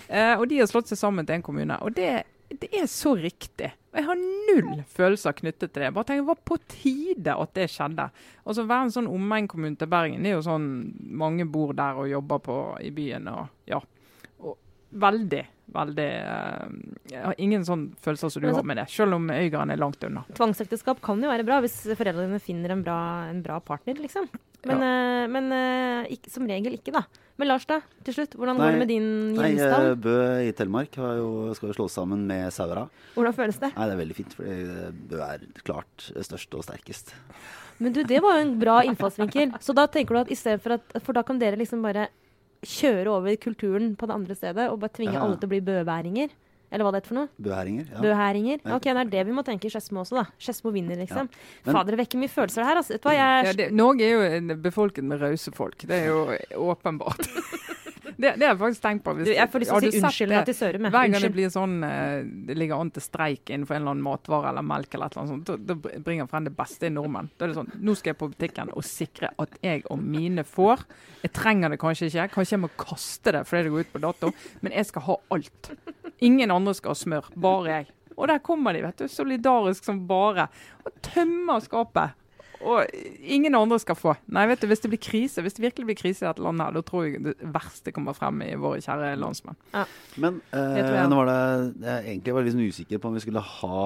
[SPEAKER 1] Eh, og de har slått seg sammen til en kommune. Og det, det er så riktig. Og jeg har null følelser knyttet til det. Jeg bare tenker, Det var på tide at det skjedde. Altså Være en sånn omegn-kommune til Bergen, det er jo sånn mange bor der og jobber på i byen. og ja. Og veldig, veldig eh, Jeg har ingen sånn følelser som du har med det, selv om Øygarden er langt unna.
[SPEAKER 3] Tvangsekteskap kan jo være bra hvis foreldrene finner en bra, en bra partner, liksom. Men, eh, men eh, ikke, som regel ikke, da. Men Lars, da, til slutt. Hvordan går det med din
[SPEAKER 2] Nei, eh. Bø i Telemark jo, skal jo slås sammen med Saura.
[SPEAKER 3] Hvordan føles det?
[SPEAKER 2] Nei, det er veldig fint, for Bø er klart størst og sterkest.
[SPEAKER 3] Men du, det var jo en bra innfallsvinkel. Så da tenker du at i stedet for at For da kan dere liksom bare kjøre over kulturen på det andre stedet og bare tvinge
[SPEAKER 2] Ja.
[SPEAKER 3] alle til å bli bøværinger? Eller hva det heter for noe?
[SPEAKER 2] Bøhæringer. Ja.
[SPEAKER 3] Bøhæringer? Ok, det er det vi må tenke i Skedsmo også, da. Skedsmo vinner, liksom.
[SPEAKER 2] Men-
[SPEAKER 3] Fader, det vekker mye følelser her, altså. Vet du hva, jeg
[SPEAKER 1] Ja, det, Norge er jo en befolket med rause folk. Det er jo åpenbart. det, det har jeg faktisk tenkt på. Hvis,
[SPEAKER 3] Jeg får lyst til å si unnskyld til Sørum.
[SPEAKER 1] Hver gang det blir sånn eh, det ligger an til streik innenfor en eller annen matvare eller melk, eller et eller annet sånt, da, bringer frem det beste i nordmenn. Da er det sånn Nå skal jeg på butikken og sikre at jeg og mine får. Jeg trenger det kanskje ikke, kanskje jeg må kaste det fordi det går ut på dato, men jeg skal ha alt. Ingen andre skal ha smør, bare jeg. Og der kommer de, vet du, solidarisk som bare, og tømmer skapet. Og ingen andre skal få. Nei, vet du, hvis det blir krise, hvis det virkelig blir krise i dette landet, da tror jeg det verste kommer frem i våre kjære landsmenn.
[SPEAKER 2] Men eh, nå var det jeg egentlig var litt sånn usikker på om vi skulle ha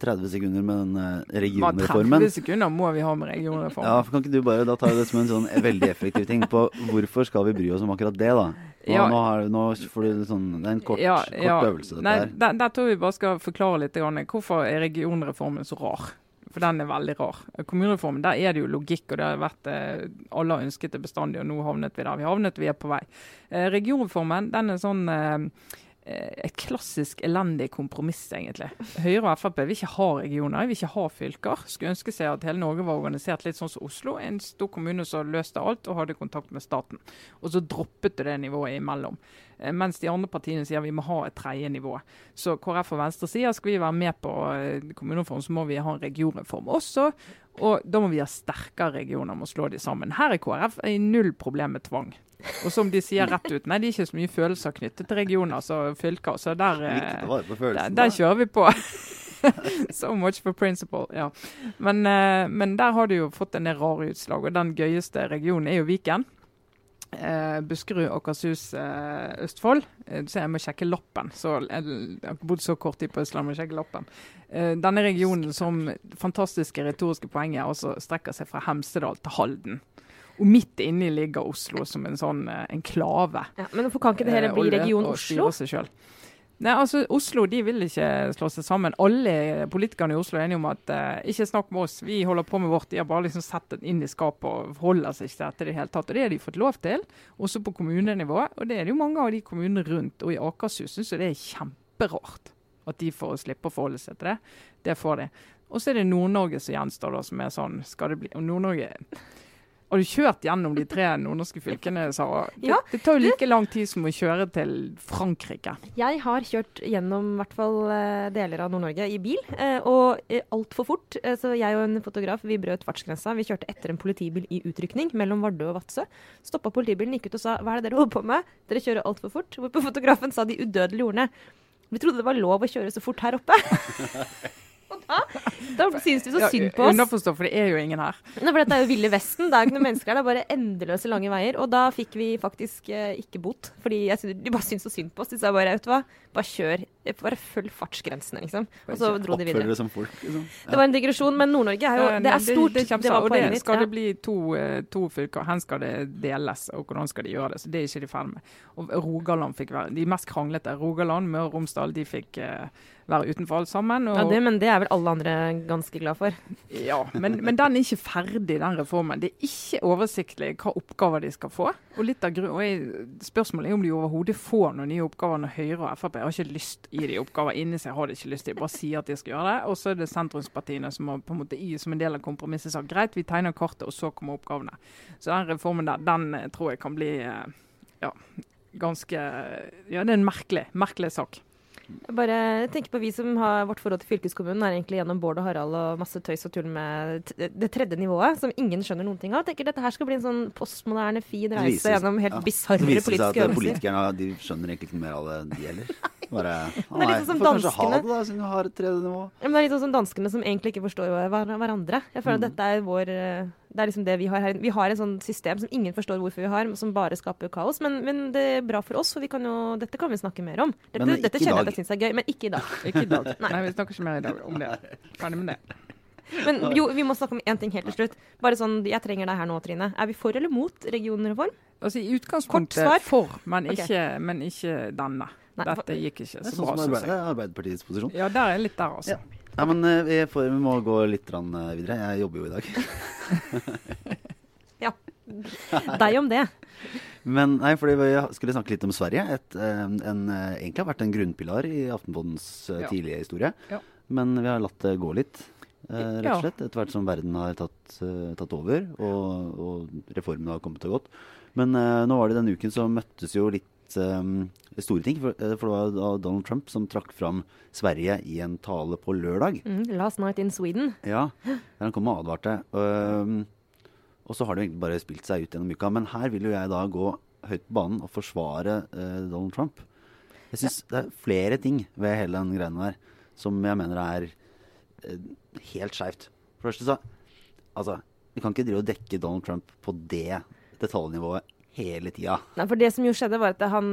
[SPEAKER 2] 30 sekunder med den eh, regionreformen.
[SPEAKER 1] 30 sekunder må vi ha med regionreformen.
[SPEAKER 2] Ja, for Kan ikke du bare da ta det som en sånn veldig effektiv ting på hvorfor skal vi bry oss om akkurat det, da? Nå,
[SPEAKER 1] Ja.
[SPEAKER 2] nå, har, nå får du sånn, Det er en kort,
[SPEAKER 1] Ja,
[SPEAKER 2] kort
[SPEAKER 1] ja.
[SPEAKER 2] øvelse, dette
[SPEAKER 1] Nei,
[SPEAKER 2] her.
[SPEAKER 1] der, der tror jeg vi bare skal forklare litt grann, hvorfor er regionreformen så rar. For den er veldig rar. Kommunereformen, der er det jo logikk, og det har vært eh, alle har ønsket det bestandig, og nå havnet vi der. Vi havnet, vi er på vei. Eh, regionreformen, den er sånn eh, et klassisk elendig kompromiss, egentlig. Høyre og Frp vil ikke ha regioner, vil ikke ha fylker. Skulle ønske seg at hele Norge var organisert litt sånn som Oslo. En stor kommune som løste alt og hadde kontakt med staten. Og så droppet du det nivået imellom. Eh, Mens de andre partiene sier vi må ha et tredje nivå. Så KrF og Venstre sier skal vi være med på eh, kommunereform, så må vi ha en regionreform også. Og da må vi ha sterkere regioner, må slå de sammen. Her er KrF i null problem med tvang. Og som de sier rett ut, nei det er ikke så mye følelser knyttet til regioner og fylker. Så der, eh,
[SPEAKER 2] på
[SPEAKER 1] der, der kjører vi på. so much for principle. Ja. Men, men der har du jo fått en del rare utslag, og den gøyeste regionen er jo Viken. Eh, Buskerud, Åkershus, eh, Østfold. Eh, så jeg må sjekke lappen. Så jeg, jeg har bodd så kort tid på Østlandet, må sjekke lappen. Eh, denne regionen som fantastiske retoriske poenget altså strekker seg fra Hemsedal til Halden. Og midt inni ligger Oslo som en sånn eh, enklave.
[SPEAKER 3] Ja, men hvorfor kan ikke det hele
[SPEAKER 1] Eh,
[SPEAKER 3] bli region Oslo?
[SPEAKER 1] Nei, altså Oslo de vil ikke slå seg sammen. Alle politikerne i Oslo er enige om at eh, ikke snakk med oss, vi holder på med vårt. De har bare liksom satt det inn i skapet og holder seg ikke til dette i det hele tatt. Og det har de fått lov til, også på kommunenivå. Og det er det jo mange av de kommunene rundt. Og i Akershus syns jeg det er kjemperart at de får slippe å forholde seg til det. Det får de. Og så er det Nord-Norge som gjenstår, da, som er sånn Skal det bli Og Nord-Norge Har du kjørt gjennom de tre nordnorske fylkene, Sara? Det,
[SPEAKER 3] Ja,
[SPEAKER 1] det tar jo like lang tid som å kjøre til Frankrike.
[SPEAKER 3] Jeg har kjørt gjennom i hvert fall eh, deler av Nord-Norge i bil, eh, og uh, altfor fort. Eh, så jeg og en fotograf vi brøt fartsgrensa. Vi kjørte etter en politibil i utrykning mellom Vardø og Vadsø. Stoppa politibilen, gikk ut og sa hva er det dere holder på med? Dere kjører altfor fort. Hvorpå fotografen sa de udødelige ordene. Vi trodde det var lov å kjøre så fort her oppe. og da, da synes de så synd på oss.
[SPEAKER 1] Underforstå, for det er jo ingen her.
[SPEAKER 3] Nei, for dette er jo Ville Vesten. Det er jo ikke noen mennesker her. Det er bare endeløse lange veier. Og da fikk vi faktisk eh, ikke bot. Fordi jeg synes, de bare syntes så synd på oss. De sa bare vet du hva, bare kjør. Bare følg fartsgrensene, liksom. Og så dro de
[SPEAKER 2] Oppfør
[SPEAKER 3] videre.
[SPEAKER 2] dere som folk. Liksom.
[SPEAKER 3] Det var en digresjon, men Nord-Norge er jo
[SPEAKER 1] Ja,
[SPEAKER 3] Det er stort.
[SPEAKER 1] Det,
[SPEAKER 3] Det,
[SPEAKER 1] det
[SPEAKER 3] var poenget mitt.
[SPEAKER 1] skal det bli to, eh, to fylker. Hvor skal det deles, og hvordan skal de gjøre det? Så Det er ikke de ferdig med. Og Rogaland fikk være De mest kranglete. Rogaland, Møre og Romsdal, de fikk eh, være utenfor alt sammen.
[SPEAKER 3] Ja, det, men det er vel alle andre ganske glad for.
[SPEAKER 1] ja, men, men den er ikke ferdig, den reformen. Det er ikke oversiktlig hva oppgaver de skal få. Og litt av og jeg, Spørsmålet er om de overhodet får noen nye oppgaver når Høyre og Frp har ikke lyst i de oppgaver. Inni seg har de ikke lyst til, bare sier at de skal gjøre det. Og så er det sentrumspartiene som har på en måte i som en del av kompromisset sagt greit, vi tegner kartet, og så kommer oppgavene. Så den reformen der, den eh, tror jeg kan bli eh, ja, ganske Ja, det er en merkelig, merkelig sak.
[SPEAKER 3] Jeg bare tenker på vi som har Vårt forhold til fylkeskommunen er egentlig gjennom Bård og Harald og masse tøys og tull med det tredje nivået, som ingen skjønner noen ting av. Tenker Dette her skal bli en sånn postmoderne, fin reise
[SPEAKER 2] viser-
[SPEAKER 3] gjennom helt
[SPEAKER 2] ja.
[SPEAKER 3] bisarre
[SPEAKER 2] politiske viser det seg at politikerne de skjønner egentlig ikke mer av det, de heller. Bare,
[SPEAKER 3] er litt
[SPEAKER 2] nei,
[SPEAKER 3] sånn som
[SPEAKER 2] får kanskje ha det, da, siden du har et tredje nivå.
[SPEAKER 3] Ja, men det er litt sånn som danskene som egentlig ikke forstår hver- hverandre. Jeg føler at
[SPEAKER 2] Mm.
[SPEAKER 3] dette er vår eh, Det er liksom det vi har her. Vi har et sånt system som ingen forstår hvorfor vi har, som bare skaper kaos. Men, men det er bra for oss, for vi kan jo, dette kan vi snakke mer om. Dette,
[SPEAKER 2] Men ikke
[SPEAKER 3] dette kjenner jeg at jeg syns er gøy, men ikke i dag.
[SPEAKER 1] Ikke i dag.
[SPEAKER 3] Nei.
[SPEAKER 1] Nei, vi snakker ikke mer i dag om det. Ferdig med det.
[SPEAKER 3] Men jo, vi må snakke om én ting helt til slutt. Bare sånn, Jeg trenger deg her nå, Trine. Er vi for eller mot regionreform?
[SPEAKER 1] Altså I utgangspunktet for, men
[SPEAKER 3] Ok.
[SPEAKER 1] ikke, men ikke denne.
[SPEAKER 3] Nei,
[SPEAKER 1] Dette gikk ikke så
[SPEAKER 2] sånn
[SPEAKER 1] bra,
[SPEAKER 2] som
[SPEAKER 1] syns
[SPEAKER 2] Arbeid, det er Arbeiderpartiets posisjon.
[SPEAKER 1] Ja, der er jeg litt der, altså.
[SPEAKER 2] Ja. Nei, men eh, vi, får, vi må gå litt eh, videre. Jeg jobber jo i dag. ja.
[SPEAKER 3] Deg om det.
[SPEAKER 2] Men nei, fordi vi skulle snakke litt om Sverige. Et, en, en, eh, egentlig har vært en grunnpilar i Aftenpodens eh,
[SPEAKER 1] Ja.
[SPEAKER 2] tidlige historie.
[SPEAKER 1] Ja.
[SPEAKER 2] Men vi har latt det gå litt, eh, rett og slett. Etter hvert som verden har tatt, eh, tatt over og, og reformene har kommet og gått. Men eh, nå var det denne uken så møttes jo litt eh, store ting. For, eh, for det var da Donald Trump som trakk fram Sverige i en tale på lørdag.
[SPEAKER 3] Mm, last night in Sweden.
[SPEAKER 2] Ja, der han kom og advarte. Um, og så har det jo egentlig bare spilt seg ut gjennom uka. Men her vil jo jeg da gå høyt på banen og forsvare uh, Donald Trump. Jeg syns det er flere ting ved hele den greia der som jeg mener er uh, helt skeivt. For det første så Altså, vi kan ikke drive og dekke Donald Trump på det detaljnivået hele tida.
[SPEAKER 3] Nei, for det som jo skjedde var at han,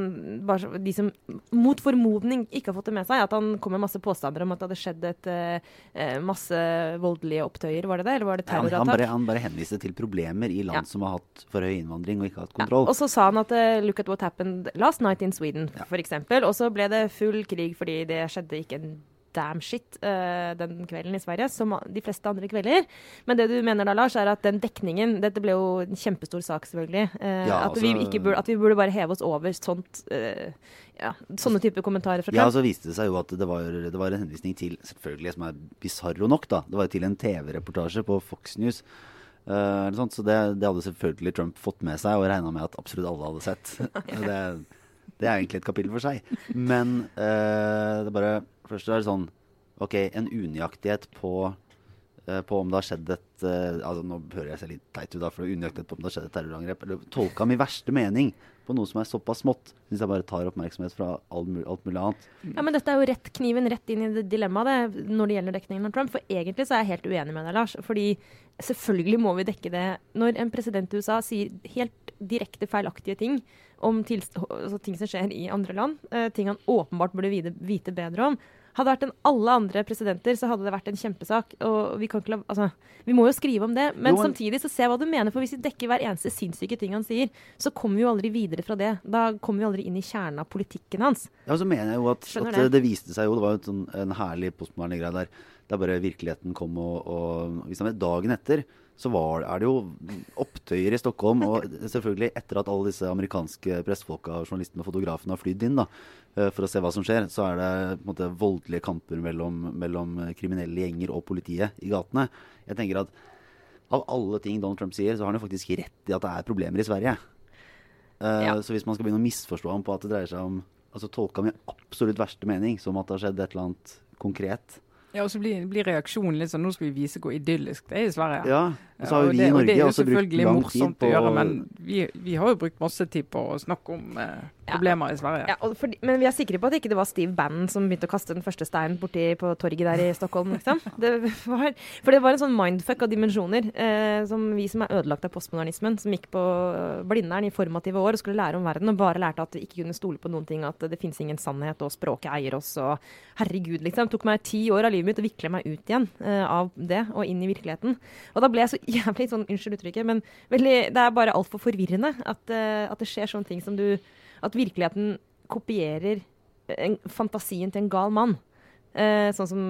[SPEAKER 3] de som mot formodning ikke har fått det med seg, at han kom med masse påstander om at det hadde skjedd et eh, eh, masse voldelige opptøyer, var det det? Eller var det
[SPEAKER 2] Han, han, bare, han bare henviste til problemer i land
[SPEAKER 3] Ja.
[SPEAKER 2] som har hatt for høy innvandring og ikke hatt
[SPEAKER 3] Ja,
[SPEAKER 2] kontroll.
[SPEAKER 3] og så sa han at uh, 'look at what happened last night in Sweden',
[SPEAKER 2] Ja.
[SPEAKER 3] eksempel. Og så ble det full krig fordi det skjedde ikke en damn shit uh, den kvelden i Sverige, som de fleste andre kvelder. Men det du mener da, Lars, er at den dekningen Dette ble jo en kjempestor sak, selvfølgelig. Uh,
[SPEAKER 2] Ja,
[SPEAKER 3] at, vi
[SPEAKER 2] altså-
[SPEAKER 3] ikke burde, at vi burde bare heve oss over sånt uh, ja, sånne typer kommentarer fra
[SPEAKER 2] Ja,
[SPEAKER 3] og
[SPEAKER 2] så viste det seg jo at det var, det var en henvisning til selvfølgelig som er bisarro nok, da. Det var til en TV-reportasje på Fox News. sånt, så det, det hadde selvfølgelig Trump fått med seg og regna med at absolutt alle hadde sett. det, det er egentlig et kapittel for seg. Men det er bare Først er det sånn OK, en unøyaktighet på eh, på om det har skjedd et eh, altså Nå hører jeg seg litt teit ut, da, for unøyaktighet på om det har skjedd et terrorangrep. Eller tolka min verste mening på noe som er såpass smått. Hvis jeg bare tar oppmerksomhet fra alt, alt mulig annet.
[SPEAKER 3] Ja, men dette er jo rett kniven rett inn i det dilemmaet når det gjelder dekningen av Trump. For egentlig så er jeg helt uenig med deg, Lars. Fordi selvfølgelig må vi dekke det når en president i USA sier helt direkte feilaktige ting om altså ting som skjer i andre land, eh, ting han åpenbart burde vite bedre om. Hadde det vært en alle andre presidenter, så hadde det vært en kjempesak. Og vi la, altså, vi må jo skrive om det, men
[SPEAKER 2] Jo, men-
[SPEAKER 3] samtidig så ser jeg hva du mener. For hvis vi dekker hver eneste sinnssyke ting han sier, så kommer vi jo aldri videre fra det. Da kommer vi aldri inn i kjernen av politikken hans.
[SPEAKER 2] Ja, så mener jeg jo at, at
[SPEAKER 3] det.
[SPEAKER 2] det. det viste seg jo, det var jo en, sånn, en herlig postmoderne greie der. Det er bare virkeligheten kom og, og meg dagen etter. Så var, er det jo opptøyer i Stockholm. Og selvfølgelig etter at alle disse amerikanske pressefolka journalistene og fotografene har flydd inn da, eh, for å se hva som skjer, så er det på en måte voldelige kamper mellom, mellom kriminelle gjenger og politiet i gatene. Jeg tenker at av alle ting Donald Trump sier, så har han jo faktisk rett i at det er problemer i Sverige. Eh,
[SPEAKER 3] Ja.
[SPEAKER 2] Så hvis man skal begynne å misforstå ham på at det dreier seg om Altså tolke ham i absolutt verste mening, som at det har skjedd et eller annet konkret
[SPEAKER 1] Ja, og så blir, blir reaksjonen litt sånn Nå skal vi vise hvor idyllisk det er i Sverige.
[SPEAKER 2] Ja, og så har
[SPEAKER 1] og
[SPEAKER 2] vi
[SPEAKER 1] det,
[SPEAKER 2] i
[SPEAKER 1] Norge også
[SPEAKER 2] brukt
[SPEAKER 1] er jo
[SPEAKER 2] på Det
[SPEAKER 1] selvfølgelig
[SPEAKER 2] jo selvfølgelig
[SPEAKER 1] morsomt å gjøre, men vi, vi har jo brukt masse tid på å snakke om eh, problemer i Sverige.
[SPEAKER 3] Ja, fordi, men vi er sikre på at ikke det var Steve Bannon som begynte å kaste den første steinen borti på torget der i Stockholm. Liksom. Det var, for det var en sånn mindfuck av dimensjoner eh, som vi som er ødelagt av postmodernismen, som gikk på eh, Blindern i formative år og skulle lære om verden, og bare lærte at vi ikke kunne stole på noen ting, at det finnes ingen sannhet, og språket eier oss, og herregud, liksom. Det tok meg ti år av livet mitt å vikle meg ut igjen eh, av det og inn i virkeligheten. Og da ble jeg så jævlig sånn, unnskyld uttrykket, men veldig, det er bare altfor forvirrende at, eh, at det skjer sånne ting som du At virkeligheten kopierer en, fantasien til en gal mann. Eh, sånn, som,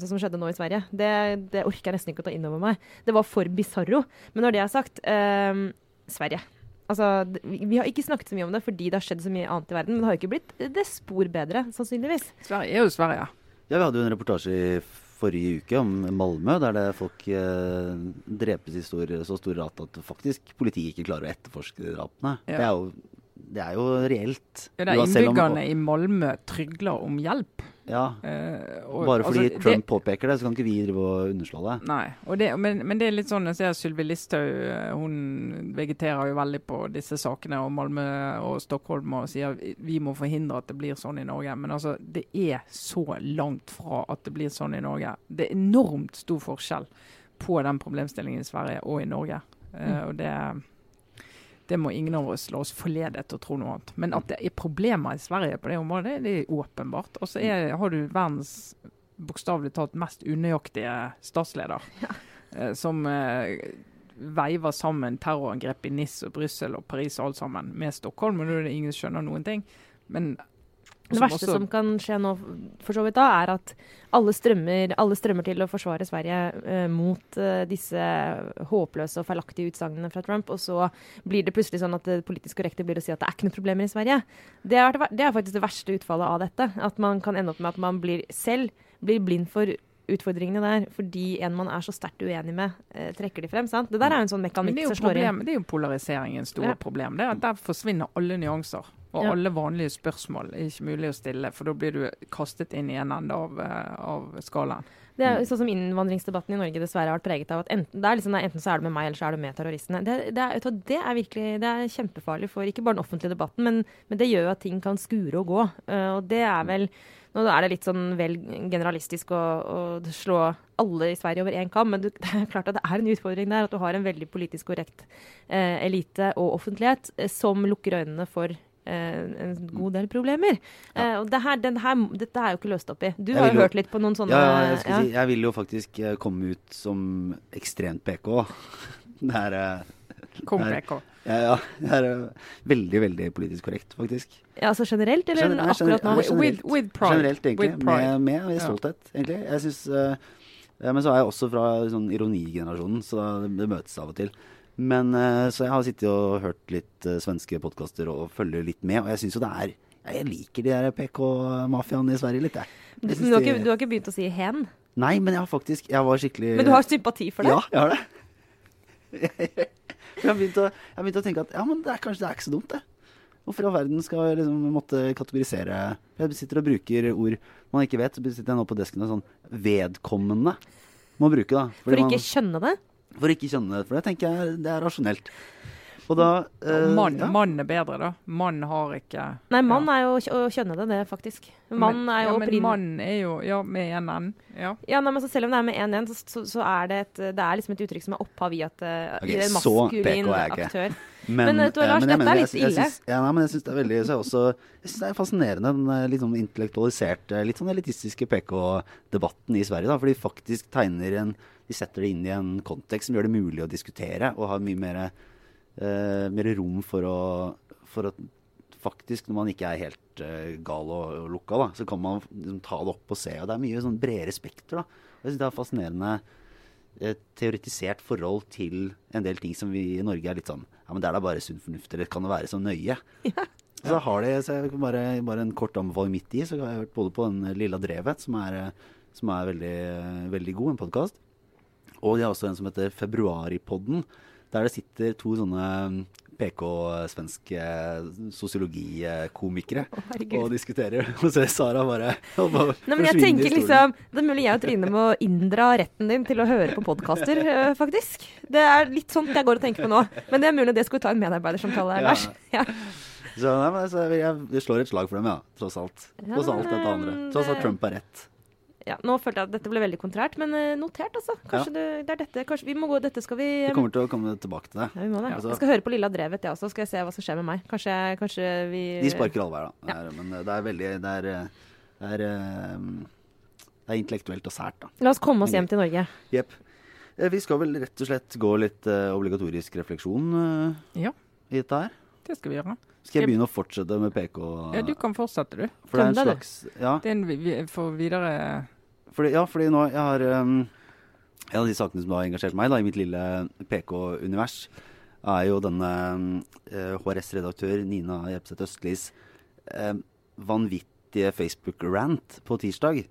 [SPEAKER 3] sånn som skjedde nå i Sverige. Det, det orker jeg nesten ikke å ta inn over meg. Det var for bisarro. Men når det er sagt eh, Sverige. Altså, vi har ikke snakket så mye om det fordi det har skjedd så mye annet i verden. Men det har jo ikke blitt det spor bedre, sannsynligvis.
[SPEAKER 1] Sverige er jo Sverige.
[SPEAKER 2] Ja, vi hadde jo en reportasje i forrige uke om Malmö, der det folk eh, drepes i stor, så stor rate at faktisk politiet ikke klarer å etterforske drapene.
[SPEAKER 1] Ja.
[SPEAKER 2] Det, er jo, det er jo reelt.
[SPEAKER 1] Ja,
[SPEAKER 2] det er om-
[SPEAKER 1] innbyggerne i Malmö trygler om hjelp.
[SPEAKER 2] Ja,
[SPEAKER 1] uh, og-
[SPEAKER 2] bare fordi
[SPEAKER 1] altså,
[SPEAKER 2] Trump påpeker det, så kan ikke vi drive og underslå det.
[SPEAKER 1] Nei, det, men, men det er litt sånn Jeg ser Sylvi Listhaug eh, hun vegeterer jo veldig på disse sakene og Malmö og Stockholm og sier vi må forhindre at det blir sånn i Norge. Men altså, det er så langt fra at det blir sånn i Norge. Det er enormt stor forskjell på den problemstillingen i Sverige og i Norge. Eh, og det, det må ingen av oss la oss forlede til å tro noe annet. Men at det er problemer i Sverige på det området, det er åpenbart. Og så er- har du verdens bokstavelig talt mest unøyaktige statsleder. eh, som eh, veiver sammen terrorangrep i NIS og Brussel og Paris og alt sammen med Stockholm. Og nå er det ingen som skjønner noen ting. Men
[SPEAKER 3] Det verste som kan skje nå, for så vidt da, er at alle strømmer, alle strømmer til å forsvare Sverige eh, mot eh, disse håpløse og feilaktige utsagnene fra Trump, og så blir det plutselig sånn at det politisk korrekte blir å si at det er ikke noe problemer i Sverige. Det er, det er faktisk det verste utfallet av dette. At man kan ende opp med at man blir selv blir blind for utfordringene der, fordi en man er så sterkt uenig med, eh, trekker de frem. sant? Det der er jo en sånn mekanikk som slår
[SPEAKER 1] inn. det er jo polariseringens store
[SPEAKER 3] Ja.
[SPEAKER 1] problem. Det er at Der forsvinner alle nyanser. Og
[SPEAKER 3] Ja.
[SPEAKER 1] alle vanlige spørsmål er ikke mulig å stille, for da blir du kastet inn i en ende av, eh, av skalaen.
[SPEAKER 3] Det er sånn som Innvandringsdebatten i Norge dessverre har vært preget av at enten, det er liksom, enten så er du med meg, eller så er du med terroristene. Det, det, er, det er virkelig det er kjempefarlig for ikke bare den offentlige debatten, men, men det gjør jo at ting kan skure og gå. Uh, og det er vel Nå er det litt sånn vel generalistisk å, å slå alle i Sverige over én kam, men du, det er klart at det er en utfordring der. At du har en veldig politisk korrekt uh, elite og offentlighet uh, som lukker øynene for en god del problemer. Eh, og det her, den her, dette er jo ikke løst opp i. Du
[SPEAKER 2] Jeg
[SPEAKER 3] har jo hørt litt på noen sånne
[SPEAKER 2] Ja, ja, jeg, skal
[SPEAKER 3] ja.
[SPEAKER 2] Si, jeg vil jo faktisk eh, komme ut som ekstremt PK. Det er, Kong
[SPEAKER 1] PK.
[SPEAKER 2] ja, ja, det er eh, veldig, veldig politisk korrekt, faktisk.
[SPEAKER 3] Ja, altså generelt, eller
[SPEAKER 2] Gener- nei,
[SPEAKER 3] akkurat nå?
[SPEAKER 2] generelt.
[SPEAKER 1] with, with pride.
[SPEAKER 2] Generelt, egentlig.
[SPEAKER 1] With pride.
[SPEAKER 2] Med, med
[SPEAKER 1] Ja.
[SPEAKER 2] stolthet, egentlig. Jeg synes, uh, ja, Men så er jeg også fra sånn ironigenerasjonen, så det, det møtes av og til. Men eh, Så jeg har sittet og hørt litt eh, svenske podkaster og følger litt med, og jeg syns jo det er Jeg liker de der PK-mafiaene i Sverige litt, jeg.
[SPEAKER 3] Du, du, har ikke, du har ikke begynt å si hen?
[SPEAKER 2] Nei, men jeg har faktisk Jeg var skikkelig
[SPEAKER 3] Men du har sympati for det?
[SPEAKER 2] Ja, jeg har det. Jeg har begynt å, begynt å tenke at ja, men det er kanskje det er ikke så dumt, det. Hvorfor i all verden skal jeg liksom måtte kategorisere Jeg sitter og bruker ord man ikke vet. Så sitter jeg nå på desken og sånn Vedkommende må bruke, da.
[SPEAKER 3] For ikke
[SPEAKER 2] man,
[SPEAKER 3] skjønne det?
[SPEAKER 2] For ikke kjenne det. For det tenker jeg det er rasjonelt. Og da eh,
[SPEAKER 1] mann,
[SPEAKER 2] ja.
[SPEAKER 1] mann er bedre, da. Mann har ikke
[SPEAKER 3] Nei, mann
[SPEAKER 1] ja.
[SPEAKER 3] er jo å kjønne det, det faktisk. Mann
[SPEAKER 1] Men-
[SPEAKER 3] er jo
[SPEAKER 1] ja, men mann er jo Ja, med en N. Ja.
[SPEAKER 3] Ja, nei, men så Selv om det er med én n, så, så, så er det et Det er liksom et uttrykk som er opphav i at uh,
[SPEAKER 2] okay,
[SPEAKER 3] i en maskulin aktør.
[SPEAKER 2] Men,
[SPEAKER 3] Men, du hva,
[SPEAKER 2] eh,
[SPEAKER 3] Lars, dette er litt
[SPEAKER 2] jeg- jeg
[SPEAKER 3] ille.
[SPEAKER 2] Ja, nei, men jeg syns det er veldig så også, Jeg synes det er fascinerende den eh, litt sånn intellektualiserte, litt sånn elitistiske PK-debatten i Sverige. da, For de faktisk tegner en De setter det inn i en kontekst som gjør det mulig å diskutere, og har mye mer, eh, mer rom for å, for at faktisk, når man ikke er helt eh, gal og, og lukka, da, så kan man liksom ta det opp og se. Og det er mye sånn bredere spekter. da. Og Jeg synes det er fascinerende et teoretisert forhold til en del ting som vi i Norge er litt sånn Ja, men det er da bare sunn fornuft, eller kan det være så nøye? Så har de så jeg bare, bare en kort anbefaling midt i, så har jeg hørt både på den Lilla Drevet, som er, eh, som er veldig, veldig god, en podkast. Og de har også en som heter Februaripodden, der det sitter to sånne PK-svenske sosiologikomikere
[SPEAKER 3] Å,
[SPEAKER 2] og diskuterer. Og så er Sara bare, og bare
[SPEAKER 3] Nei, men jeg tenker
[SPEAKER 2] stolen.
[SPEAKER 3] liksom Det er mulig jeg og Trine må inndra retten din til å høre på podkaster, øh, faktisk. Det er litt sånt jeg går og tenker på nå. Men det er mulig det skulle ta en medarbeidersamtale,
[SPEAKER 2] Ja.
[SPEAKER 3] Lars. Ja.
[SPEAKER 2] Så, nei, men, så jeg, jeg slår et slag for dem, ja. Tross alt. Tross alt dette andre. Tross
[SPEAKER 3] at
[SPEAKER 2] Trump har rett.
[SPEAKER 3] Ja, nå følte jeg at dette ble veldig kontrært, men øh, notert, altså. Kanskje du, det er dette Kanskje vi må gå Dette skal vi
[SPEAKER 2] Vi kommer til å komme tilbake til det.
[SPEAKER 3] ja, vi må det.
[SPEAKER 2] Ja, altså-
[SPEAKER 3] Jeg skal høre på Lilla Drevet, jeg også. Skal jeg se hva som skjer med meg. Kanskje, kanskje vi
[SPEAKER 2] De sparker alle veier, da. Det er, Men det er veldig Det er, det er, eh, det er intellektuelt og sært, da.
[SPEAKER 3] La oss komme oss hjem til Norge.
[SPEAKER 2] Jepp. Eh, Vi skal vel rett og slett gå litt uh, obligatorisk refleksjon uh,
[SPEAKER 1] Ja,
[SPEAKER 2] i dette her.
[SPEAKER 1] det skal vi gjøre.
[SPEAKER 2] Skal jeg begynne å fortsette med PK?
[SPEAKER 1] Ja, du kan fortsette, du.
[SPEAKER 2] For det er en slags Ja,
[SPEAKER 1] Det er en vi, vi for videre
[SPEAKER 2] fordi, ja, fordi nå jeg har um, En av de sakene som har engasjert meg da, i mitt lille PK-univers, er jo denne eh, HRS-redaktør Nina Jepseth Østlis eh, vanvittige Facebook-rant på tirsdag.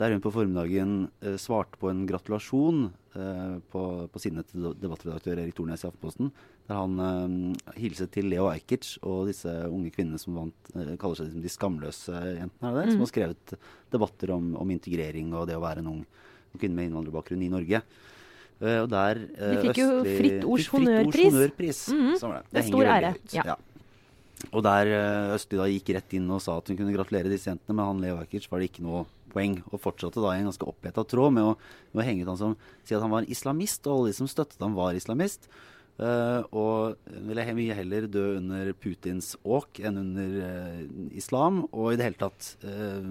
[SPEAKER 2] Der hun på formiddagen uh, svarte på en gratulasjon eh, på, på sinnet til debattredaktør Erik Tornes i Aftenposten. Der han eh, hilset til Leo Ajkic og disse unge kvinnene som vant, eh, kaller seg liksom de skamløse jentene, er det det? som har skrevet debatter om, om integrering og det å være en ung kvinne med innvandrerbakgrunn i Norge. Eh, og der
[SPEAKER 3] De fikk jo
[SPEAKER 2] Østli-
[SPEAKER 3] Fritt Ords honnørpris.
[SPEAKER 2] honnørpris.
[SPEAKER 3] Mhm.
[SPEAKER 2] Stemmer det.
[SPEAKER 3] Det er
[SPEAKER 2] henger
[SPEAKER 3] stor ære,
[SPEAKER 2] ut.
[SPEAKER 3] ja.
[SPEAKER 2] Og der Østli da gikk rett inn og sa at hun kunne gratulere disse jentene, men han Leo Ajkic var det ikke noe poeng, og fortsatte da i en ganske oppheta tråd med å, med å henge ut han som sier at han var islamist, og alle de som støttet ham, var islamist. Eh, og ville jeg mye heller dø under Putins åk enn under uh, islam, og i det hele tatt uh,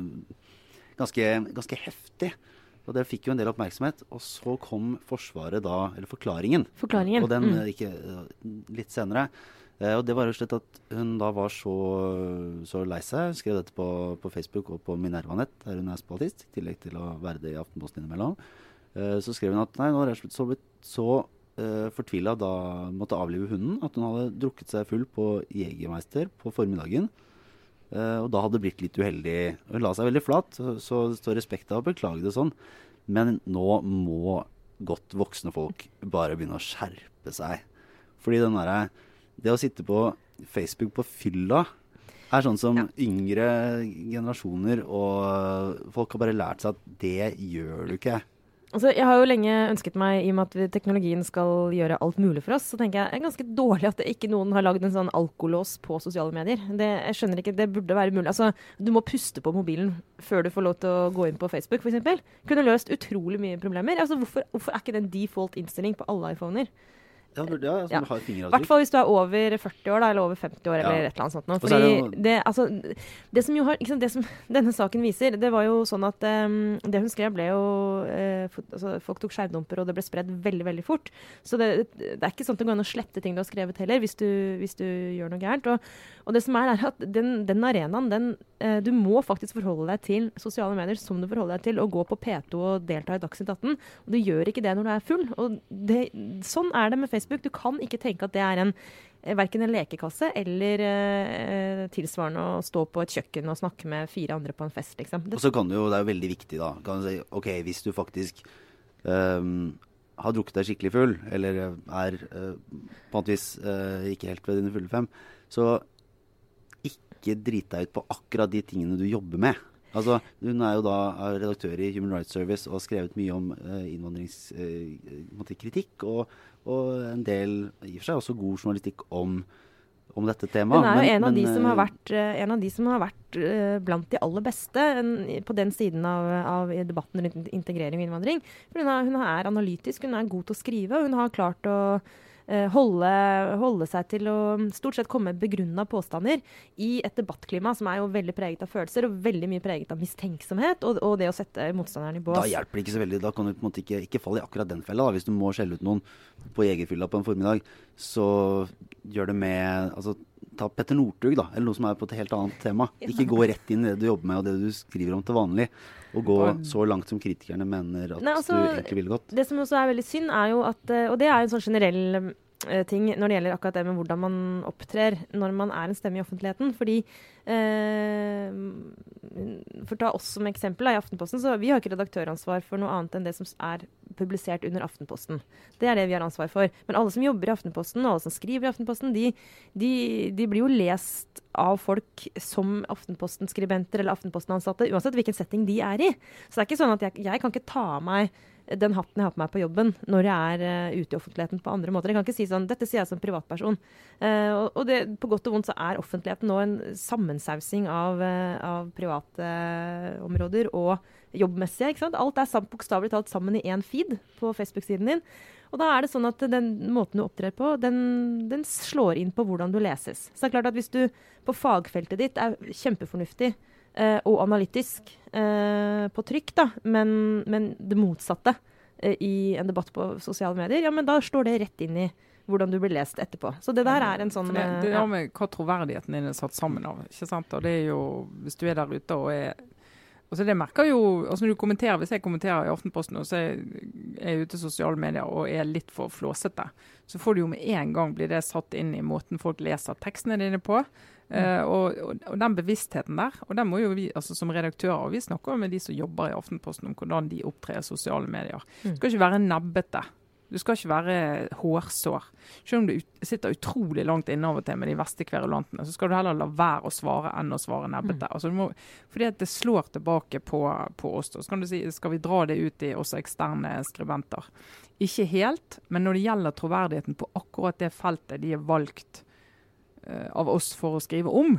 [SPEAKER 2] ganske, ganske heftig. Og det fikk jo en del oppmerksomhet. Og så kom Forsvaret da, eller forklaringen.
[SPEAKER 3] Forklaringen.
[SPEAKER 2] Og den
[SPEAKER 3] Mm.
[SPEAKER 2] ikke litt senere. Og det var jo slett at hun da var så, så lei seg. Hun skrev dette på, på Facebook og på Minerva-nett, der hun er spaltist, i tillegg til å være det i Aftenposten innimellom. Så skrev hun at nei, nå har jeg blitt så uh, fortvila da måtte avlive hunden, at hun hadde drukket seg full på Jegermeister på formiddagen. Eh, og da hadde det blitt litt uheldig. Hun la seg veldig flat, så, så det står respekt av å beklage det sånn. Men nå må godt voksne folk bare begynne å skjerpe seg. Fordi den derre Det å sitte på Facebook på fylla er sånn som
[SPEAKER 3] Ja.
[SPEAKER 2] yngre generasjoner og folk har bare lært seg at det gjør du ikke.
[SPEAKER 3] Altså, jeg har jo lenge ønsket meg, i og med at teknologien skal gjøre alt mulig for oss, så tenker jeg det er ganske dårlig at ikke noen har lagd en sånn alkolås på sosiale medier. Det, jeg skjønner ikke, det burde være mulig. Altså, du må puste på mobilen før du får lov til å gå inn på Facebook, f.eks. Kunne løst utrolig mye problemer. Altså, hvorfor, hvorfor er ikke det en default innstilling på alle iPhoner?
[SPEAKER 2] Ja, burde- ja,
[SPEAKER 3] Ja.
[SPEAKER 2] har
[SPEAKER 3] I hvert fall hvis du er over 40 år, da, eller over 50 år, eller et eller annet sånt. Nå. Fordi
[SPEAKER 2] det
[SPEAKER 3] det, altså, det som jo har, sant, det som denne saken viser, det var jo sånn at um, det hun skrev, ble jo uh, altså, Folk tok skjermdumper, og det ble spredd veldig veldig fort. Så det, det er ikke sånn at det går an å slette ting du har skrevet heller, hvis du, hvis du gjør noe gærent. Og, og det som er, er at den, den arenaen, den eh, Du må faktisk forholde deg til sosiale medier som du forholder deg til å gå på P2 og delta i Dagsnytt 18. Og du gjør ikke det når du er full. Og det, sånn er det med Facebook. Du kan ikke tenke at det er en eh, Verken en lekekasse eller eh, tilsvarende å stå på et kjøkken og snakke med fire andre på en fest, liksom. Det,
[SPEAKER 2] Og så kan du jo, det er jo veldig viktig da, kan du si, ok, hvis du faktisk um har drukket deg skikkelig full, eller er uh, på en måte eh, ikke helt ved dine fulle fem, så ikke drite deg ut på akkurat de tingene du jobber med. Altså, Hun er jo da redaktør i Human Rights Service og har skrevet mye om eh, innvandringskritikk. og, og en del, i og for seg også god journalistikk om, om dette temaet.
[SPEAKER 3] Hun er jo
[SPEAKER 2] Men-
[SPEAKER 3] en, av de
[SPEAKER 2] men,
[SPEAKER 3] som har
[SPEAKER 2] eh,
[SPEAKER 3] vært, eh, en av de som har vært eh, blant de aller beste en, på den siden av, av debatten rundt integrering og innvandring. For hun, er, hun er analytisk, hun er god til å skrive, og hun har klart å eh, holde, holde seg til å stort sett komme med begrunna påstander i et debattklima som er jo veldig preget av følelser og veldig mye preget av mistenksomhet og, og det å sette motstanderen i bås.
[SPEAKER 2] Da hjelper det ikke så veldig. Da kan du på en måte ikke, ikke falle i akkurat den fella. Da. Hvis du må skjelle ut noen på jegerfylla på en formiddag, så gjør det med altså, Ta Petter Northug, da, eller noe som er på et helt annet tema. Ikke gå rett inn i det du jobber med og det du skriver om til vanlig. Og gå så langt som kritikerne mener at
[SPEAKER 3] Nei, altså,
[SPEAKER 2] du egentlig ville gått.
[SPEAKER 3] Det som også er veldig synd, er jo at Og det er en sånn generell eh, ting når det gjelder akkurat det med hvordan man opptrer når man er en stemme i offentligheten. Fordi eh, For å ta oss som eksempel i Aftenposten, så vi har ikke redaktøransvar for noe annet enn det som er publisert under Aftenposten. Det er det vi har ansvar for. Men alle som jobber i Aftenposten, og alle som skriver i Aftenposten, de, de, de blir jo lest av folk som Aftenposten-skribenter eller Aftenposten-ansatte, uansett hvilken setting de er i. Så det er ikke sånn at jeg, jeg kan ikke ta av meg den hatten jeg har på meg på jobben når jeg er uh, ute i offentligheten på andre måter. Jeg kan ikke si sånn Dette sier jeg som privatperson. Uh, og, det, på godt og vondt så er offentligheten nå en sammensausing av, uh, av private områder og jobbmessige. ikke sant? Alt er bokstavelig talt sammen i én feed på Facebook-siden din. Og da er det sånn at den måten du opptrer på, den, den, slår inn på hvordan du leses. Så det er klart at hvis du på fagfeltet ditt er kjempefornuftig eh, og analytisk eh, på trykk, da, men, men det motsatte eh, i en debatt på sosiale medier, ja, men da slår det rett inn i hvordan du blir lest etterpå. Så det der er en sånn
[SPEAKER 1] det, det
[SPEAKER 3] ja.
[SPEAKER 1] med hva troverdigheten din er satt sammen av. ikke sant? Og det er jo, Hvis du er der ute og er altså det merker jo, altså når du kommenterer, Hvis jeg kommenterer i Aftenposten og så er jeg ute i sosiale medier og er litt for flåsete, så får du jo med en gang bli det satt inn i måten folk leser tekstene dine på. Uh, og, og, og, den bevisstheten der, og den må jo vi altså som redaktører og vi snakker med de som jobber i Aftenposten om hvordan de opptrer i sosiale medier.
[SPEAKER 3] Mm.
[SPEAKER 1] Det skal ikke være nebbete. Du skal ikke være hårsår. Selv om du sitter utrolig langt inne av og til med de verste kverulantene, så skal du heller la være å svare enn å svare nebbete.
[SPEAKER 3] Mm.
[SPEAKER 1] Altså, må, fordi at det slår tilbake på, på oss. Så kan du si, skal vi dra det ut i også eksterne skribenter? Ikke helt, men når det gjelder troverdigheten på akkurat det feltet de er valgt uh, av oss for å skrive om,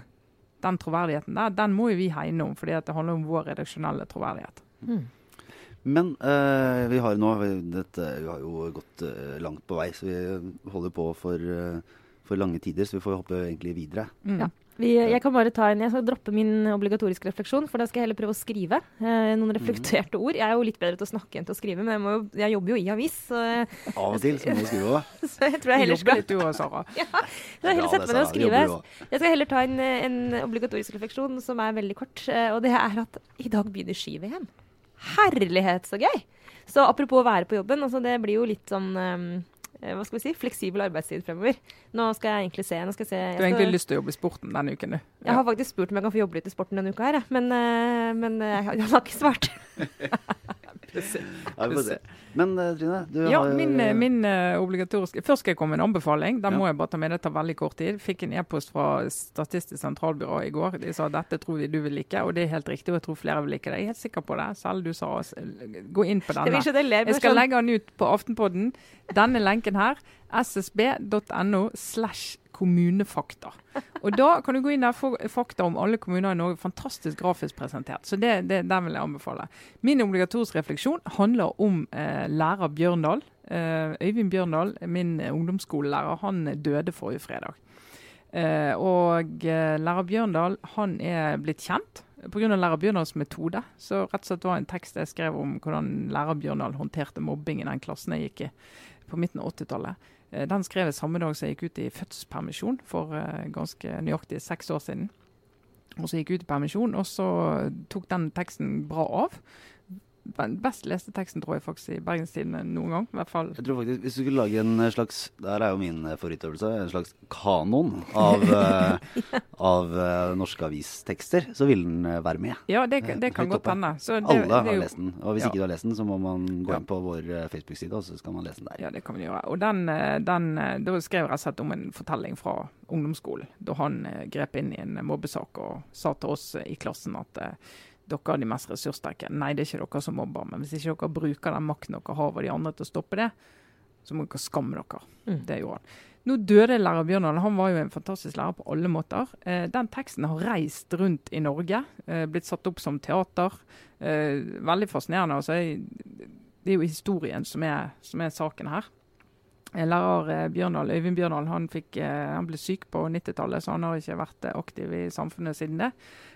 [SPEAKER 1] den troverdigheten der, den må jo vi hegne om, fordi det handler om vår redaksjonelle troverdighet.
[SPEAKER 3] Mm.
[SPEAKER 2] Men uh, vi har nå dette, Vi har jo gått uh, langt på vei, så vi holder på for, uh, for lange tider. Så vi får hoppe egentlig videre.
[SPEAKER 1] Mm.
[SPEAKER 3] Ja. Vi, jeg kan bare ta en, jeg skal droppe min obligatoriske refleksjon, for da skal jeg heller prøve å skrive eh, noen reflekterte ord. Jeg er jo litt bedre til å snakke enn til å skrive, men jeg, jo, jeg jobber jo i avis. Så,
[SPEAKER 2] Av og til så må du skrive òg.
[SPEAKER 3] så jeg tror jeg heller skal
[SPEAKER 1] du òg, Sara.
[SPEAKER 3] ja, så jeg heller sette meg ned og skrive. Jeg skal heller ta en, en, obligatorisk refleksjon som er veldig kort, og det er at i dag begynner ski-VM. Herlighet, så gøy! Så apropos å være på jobben, altså det blir jo litt sånn um, hva skal vi si, fleksibel arbeidstid fremover. Nå skal jeg egentlig se. Nå skal jeg se jeg
[SPEAKER 1] du har egentlig lyst til å jobbe i sporten denne uken, du. Ja.
[SPEAKER 3] Jeg har faktisk spurt om jeg kan få jobbe litt i sporten denne uka her, men, uh, men jeg, jeg har ikke svart.
[SPEAKER 2] ja, vi får se. Men uh, Trine, du
[SPEAKER 1] ja,
[SPEAKER 2] har
[SPEAKER 1] min, min uh, obligatoriske Først skal jeg komme med en anbefaling. Den
[SPEAKER 2] Ja.
[SPEAKER 1] må jeg bare ta med. Det tar veldig kort tid. Fikk en e-post fra Statistisk sentralbyrå i går. De sa dette tror vi du vil like, og det er helt riktig. Og jeg tror flere vil like det. Jeg er helt sikker på det. Selv du sa oss, gå inn på denne. Jeg skal
[SPEAKER 3] sånn-
[SPEAKER 1] legge den ut på Aftenpodden. Denne lenken her, ssb.no slash kommunefakta. Og da kan du gå inn der for fakta om alle kommuner i Norge. Fantastisk grafisk presentert. Så det, det, den vil jeg anbefale. Min obligatoriske refleksjon handler om eh, lærer Bjørndal. Eh, Øyvind Bjørndal, min ungdomsskolelærer, han døde forrige fredag. Eh, og eh, lærer Bjørndal han er blitt kjent pga. lærer Bjørndals metode. Så rett og slett var en tekst jeg skrev om hvordan lærer Bjørndal håndterte mobbing i den klassen jeg gikk i på midten av 80-tallet. Eh, Den skrev jeg samme dag som jeg gikk ut i fødselspermisjon for eh, ganske nøyaktig seks år siden. Og så gikk jeg ut i permisjon, og så tok den teksten bra av. Best leste teksten tror jeg faktisk i Bergenstidene noen gang. i hvert fall.
[SPEAKER 2] Jeg tror faktisk Hvis du skulle lage en slags Der er jo min eh, favorittøvelse. En slags kanon av, ja. av eh, norske avistekster. Så vil den eh, være med.
[SPEAKER 1] Ja, det, det kan godt hende.
[SPEAKER 2] Alle har
[SPEAKER 1] jo-
[SPEAKER 2] lest den. Og hvis
[SPEAKER 1] Ja.
[SPEAKER 2] ikke du har lest den, så må man gå inn på vår eh, Facebook-side, og så skal man lese den der.
[SPEAKER 1] Ja, det kan vi gjøre. Og den, eh, den, eh, Da skrev jeg sett om en fortelling fra ungdomsskolen. Da han eh, grep inn i en mobbesak og sa til oss eh, i klassen at eh, dere er de mest ressurssterke. Nei, det er ikke dere som mobber, men hvis ikke dere bruker den makten dere har over de andre til å stoppe det, så må dere skamme dere.
[SPEAKER 3] Mm.
[SPEAKER 1] Det gjorde han. Nå døde lærer Bjørndal. Han var jo en fantastisk lærer på alle måter. Eh, den teksten har reist rundt i Norge. Eh, blitt satt opp som teater. Eh, veldig fascinerende. Altså, jeg, det er jo historien som er, som er saken her. Eh, Lærer eh, Bjørndal, Øyvind Bjørndal han, fikk, eh, han ble syk på 90-tallet, så han har ikke vært aktiv i samfunnet siden det.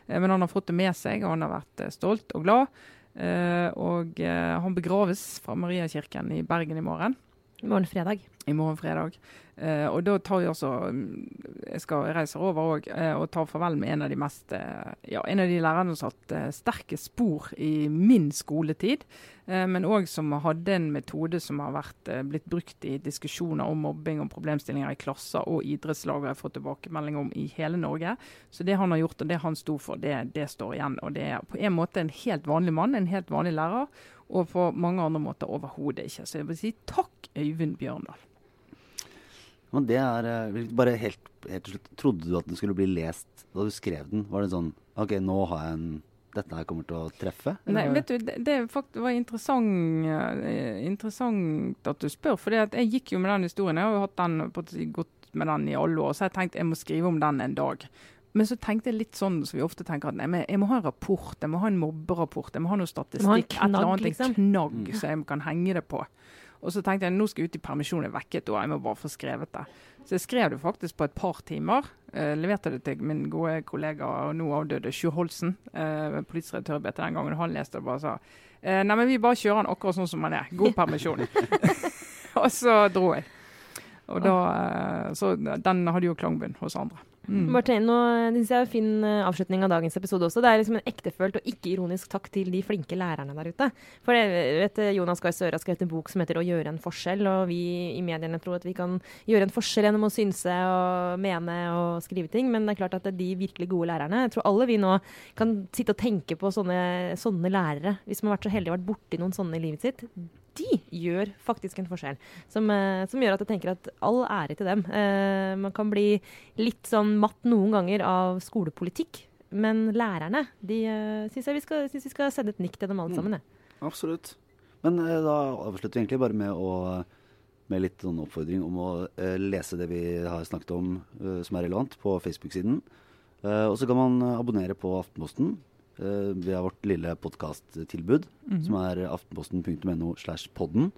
[SPEAKER 1] Eh, Men han har fått det med seg, og han har vært eh, stolt og glad. Eh, Og han begraves fra Mariakirken i Bergen i morgen.
[SPEAKER 3] I morgen fredag.
[SPEAKER 1] I morgen fredag. Eh, og da tar jeg også Jeg skal reise over òg eh, og ta farvel med en av de mest eh, Ja, en av de lærerne som har satt sterke spor i min skoletid. Men òg som hadde en metode som har vært, blitt brukt i diskusjoner om mobbing og problemstillinger i klasser og idrettslag. har jeg fått tilbakemelding om i hele Norge. Så det han har gjort og det han sto for, det, det står igjen. Og det er på en måte en helt vanlig mann, en helt vanlig lærer. Og på mange andre måter overhodet ikke. Så jeg vil si takk, Øyvind Bjørndal.
[SPEAKER 2] Men det er eh, bare helt, helt til slutt. Trodde du at den skulle bli lest da du skrev den? Var det sånn OK, nå har jeg en dette her kommer til å treffe?
[SPEAKER 1] Nei, vet du, det, det var interessant, eh, interessant at du spør. For jeg gikk jo med den historien. Jeg har jo hatt den, gått med den i alle år, så jeg tenkte jeg må skrive om den en dag. Men så tenkte jeg litt sånn som vi ofte tenker at nei, jeg må ha en rapport, jeg må ha en mobberapport, jeg må ha noe statistikk.
[SPEAKER 3] knagg,
[SPEAKER 1] et eller annet,
[SPEAKER 3] liksom.
[SPEAKER 1] En knagg
[SPEAKER 2] Mm.
[SPEAKER 1] så jeg kan henge det på. Og så tenkte jeg nå skal jeg ut i permisjon, jeg er vekket og jeg må bare få skrevet det. Så jeg skrev det faktisk på et par timer. Eh, leverte det til min gode kollega og nå avdøde Sjur Holsen, eh, politisk redaktør i BT den gangen. Han leste det og sa eh, nei, men vi bare kjører den akkurat sånn som han er. God permisjon. og så dro jeg. Og da, eh, så den hadde jo klangbunn hos andre. Mm.
[SPEAKER 3] Martin, nå synes jeg er fin eh, avslutning av dagens episode også. Det er liksom en ektefølt og ikke-ironisk takk til de flinke lærerne der ute. For jeg vet eh, Jonas Gahr Støre har skrevet en bok som heter 'Å gjøre en forskjell'. Og vi i mediene tror at vi kan gjøre en forskjell gjennom å synse og mene og skrive ting. Men det er klart at det er de virkelig gode lærerne Jeg tror alle vi nå kan sitte og tenke på sånne, sånne lærere, hvis man har vært så heldig å vært borti noen sånne i livet sitt. De gjør faktisk en forskjell, som, eh, som gjør at jeg tenker at all ære til dem. Eh, man kan bli litt sånn matt noen ganger av skolepolitikk, men lærerne de uh, syns jeg vi skal, vi skal sende et nikk til dem alle
[SPEAKER 2] Mm.
[SPEAKER 3] sammen. jeg.
[SPEAKER 2] Absolutt. Men eh, da avslutter vi egentlig bare med å med litt sånn oppfordring om å eh, lese det vi har snakket om eh, som er relevant, på Facebook-siden. Eh, og så kan man eh, abonnere på Aftenposten eh, via vårt lille podkasttilbud,
[SPEAKER 1] Mhm.
[SPEAKER 2] som er aftenposten.no slash podden.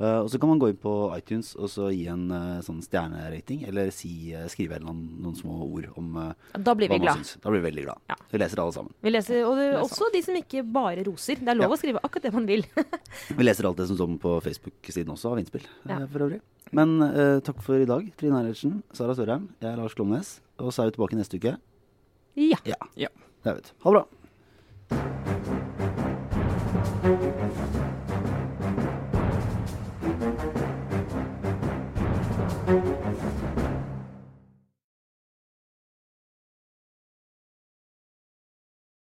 [SPEAKER 2] Eh, og så kan man gå inn på iTunes og så gi en eh, sånn stjernerating, eller si, eh, skrive en eller annen, noen små ord om eh,
[SPEAKER 3] Da blir
[SPEAKER 2] hva
[SPEAKER 3] vi
[SPEAKER 2] man syns. Da blir vi veldig glad.
[SPEAKER 3] Ja.
[SPEAKER 2] Vi leser alle sammen.
[SPEAKER 3] Vi leser, og det, også de som ikke bare roser. Det er lov
[SPEAKER 2] Ja.
[SPEAKER 3] å skrive akkurat det man vil.
[SPEAKER 2] Vi leser alt det som står på Facebook-siden også av innspill.
[SPEAKER 3] Ja.
[SPEAKER 2] eh, for øvrig. Men uh, takk for i dag, Trine Eilertsen, Sara Sørheim, jeg er Lars Klomnes. Og så er vi tilbake neste uke.
[SPEAKER 3] Ja.
[SPEAKER 2] Ja.
[SPEAKER 1] Ja.
[SPEAKER 2] Det er vi. Ha det bra.
[SPEAKER 4] Thank you.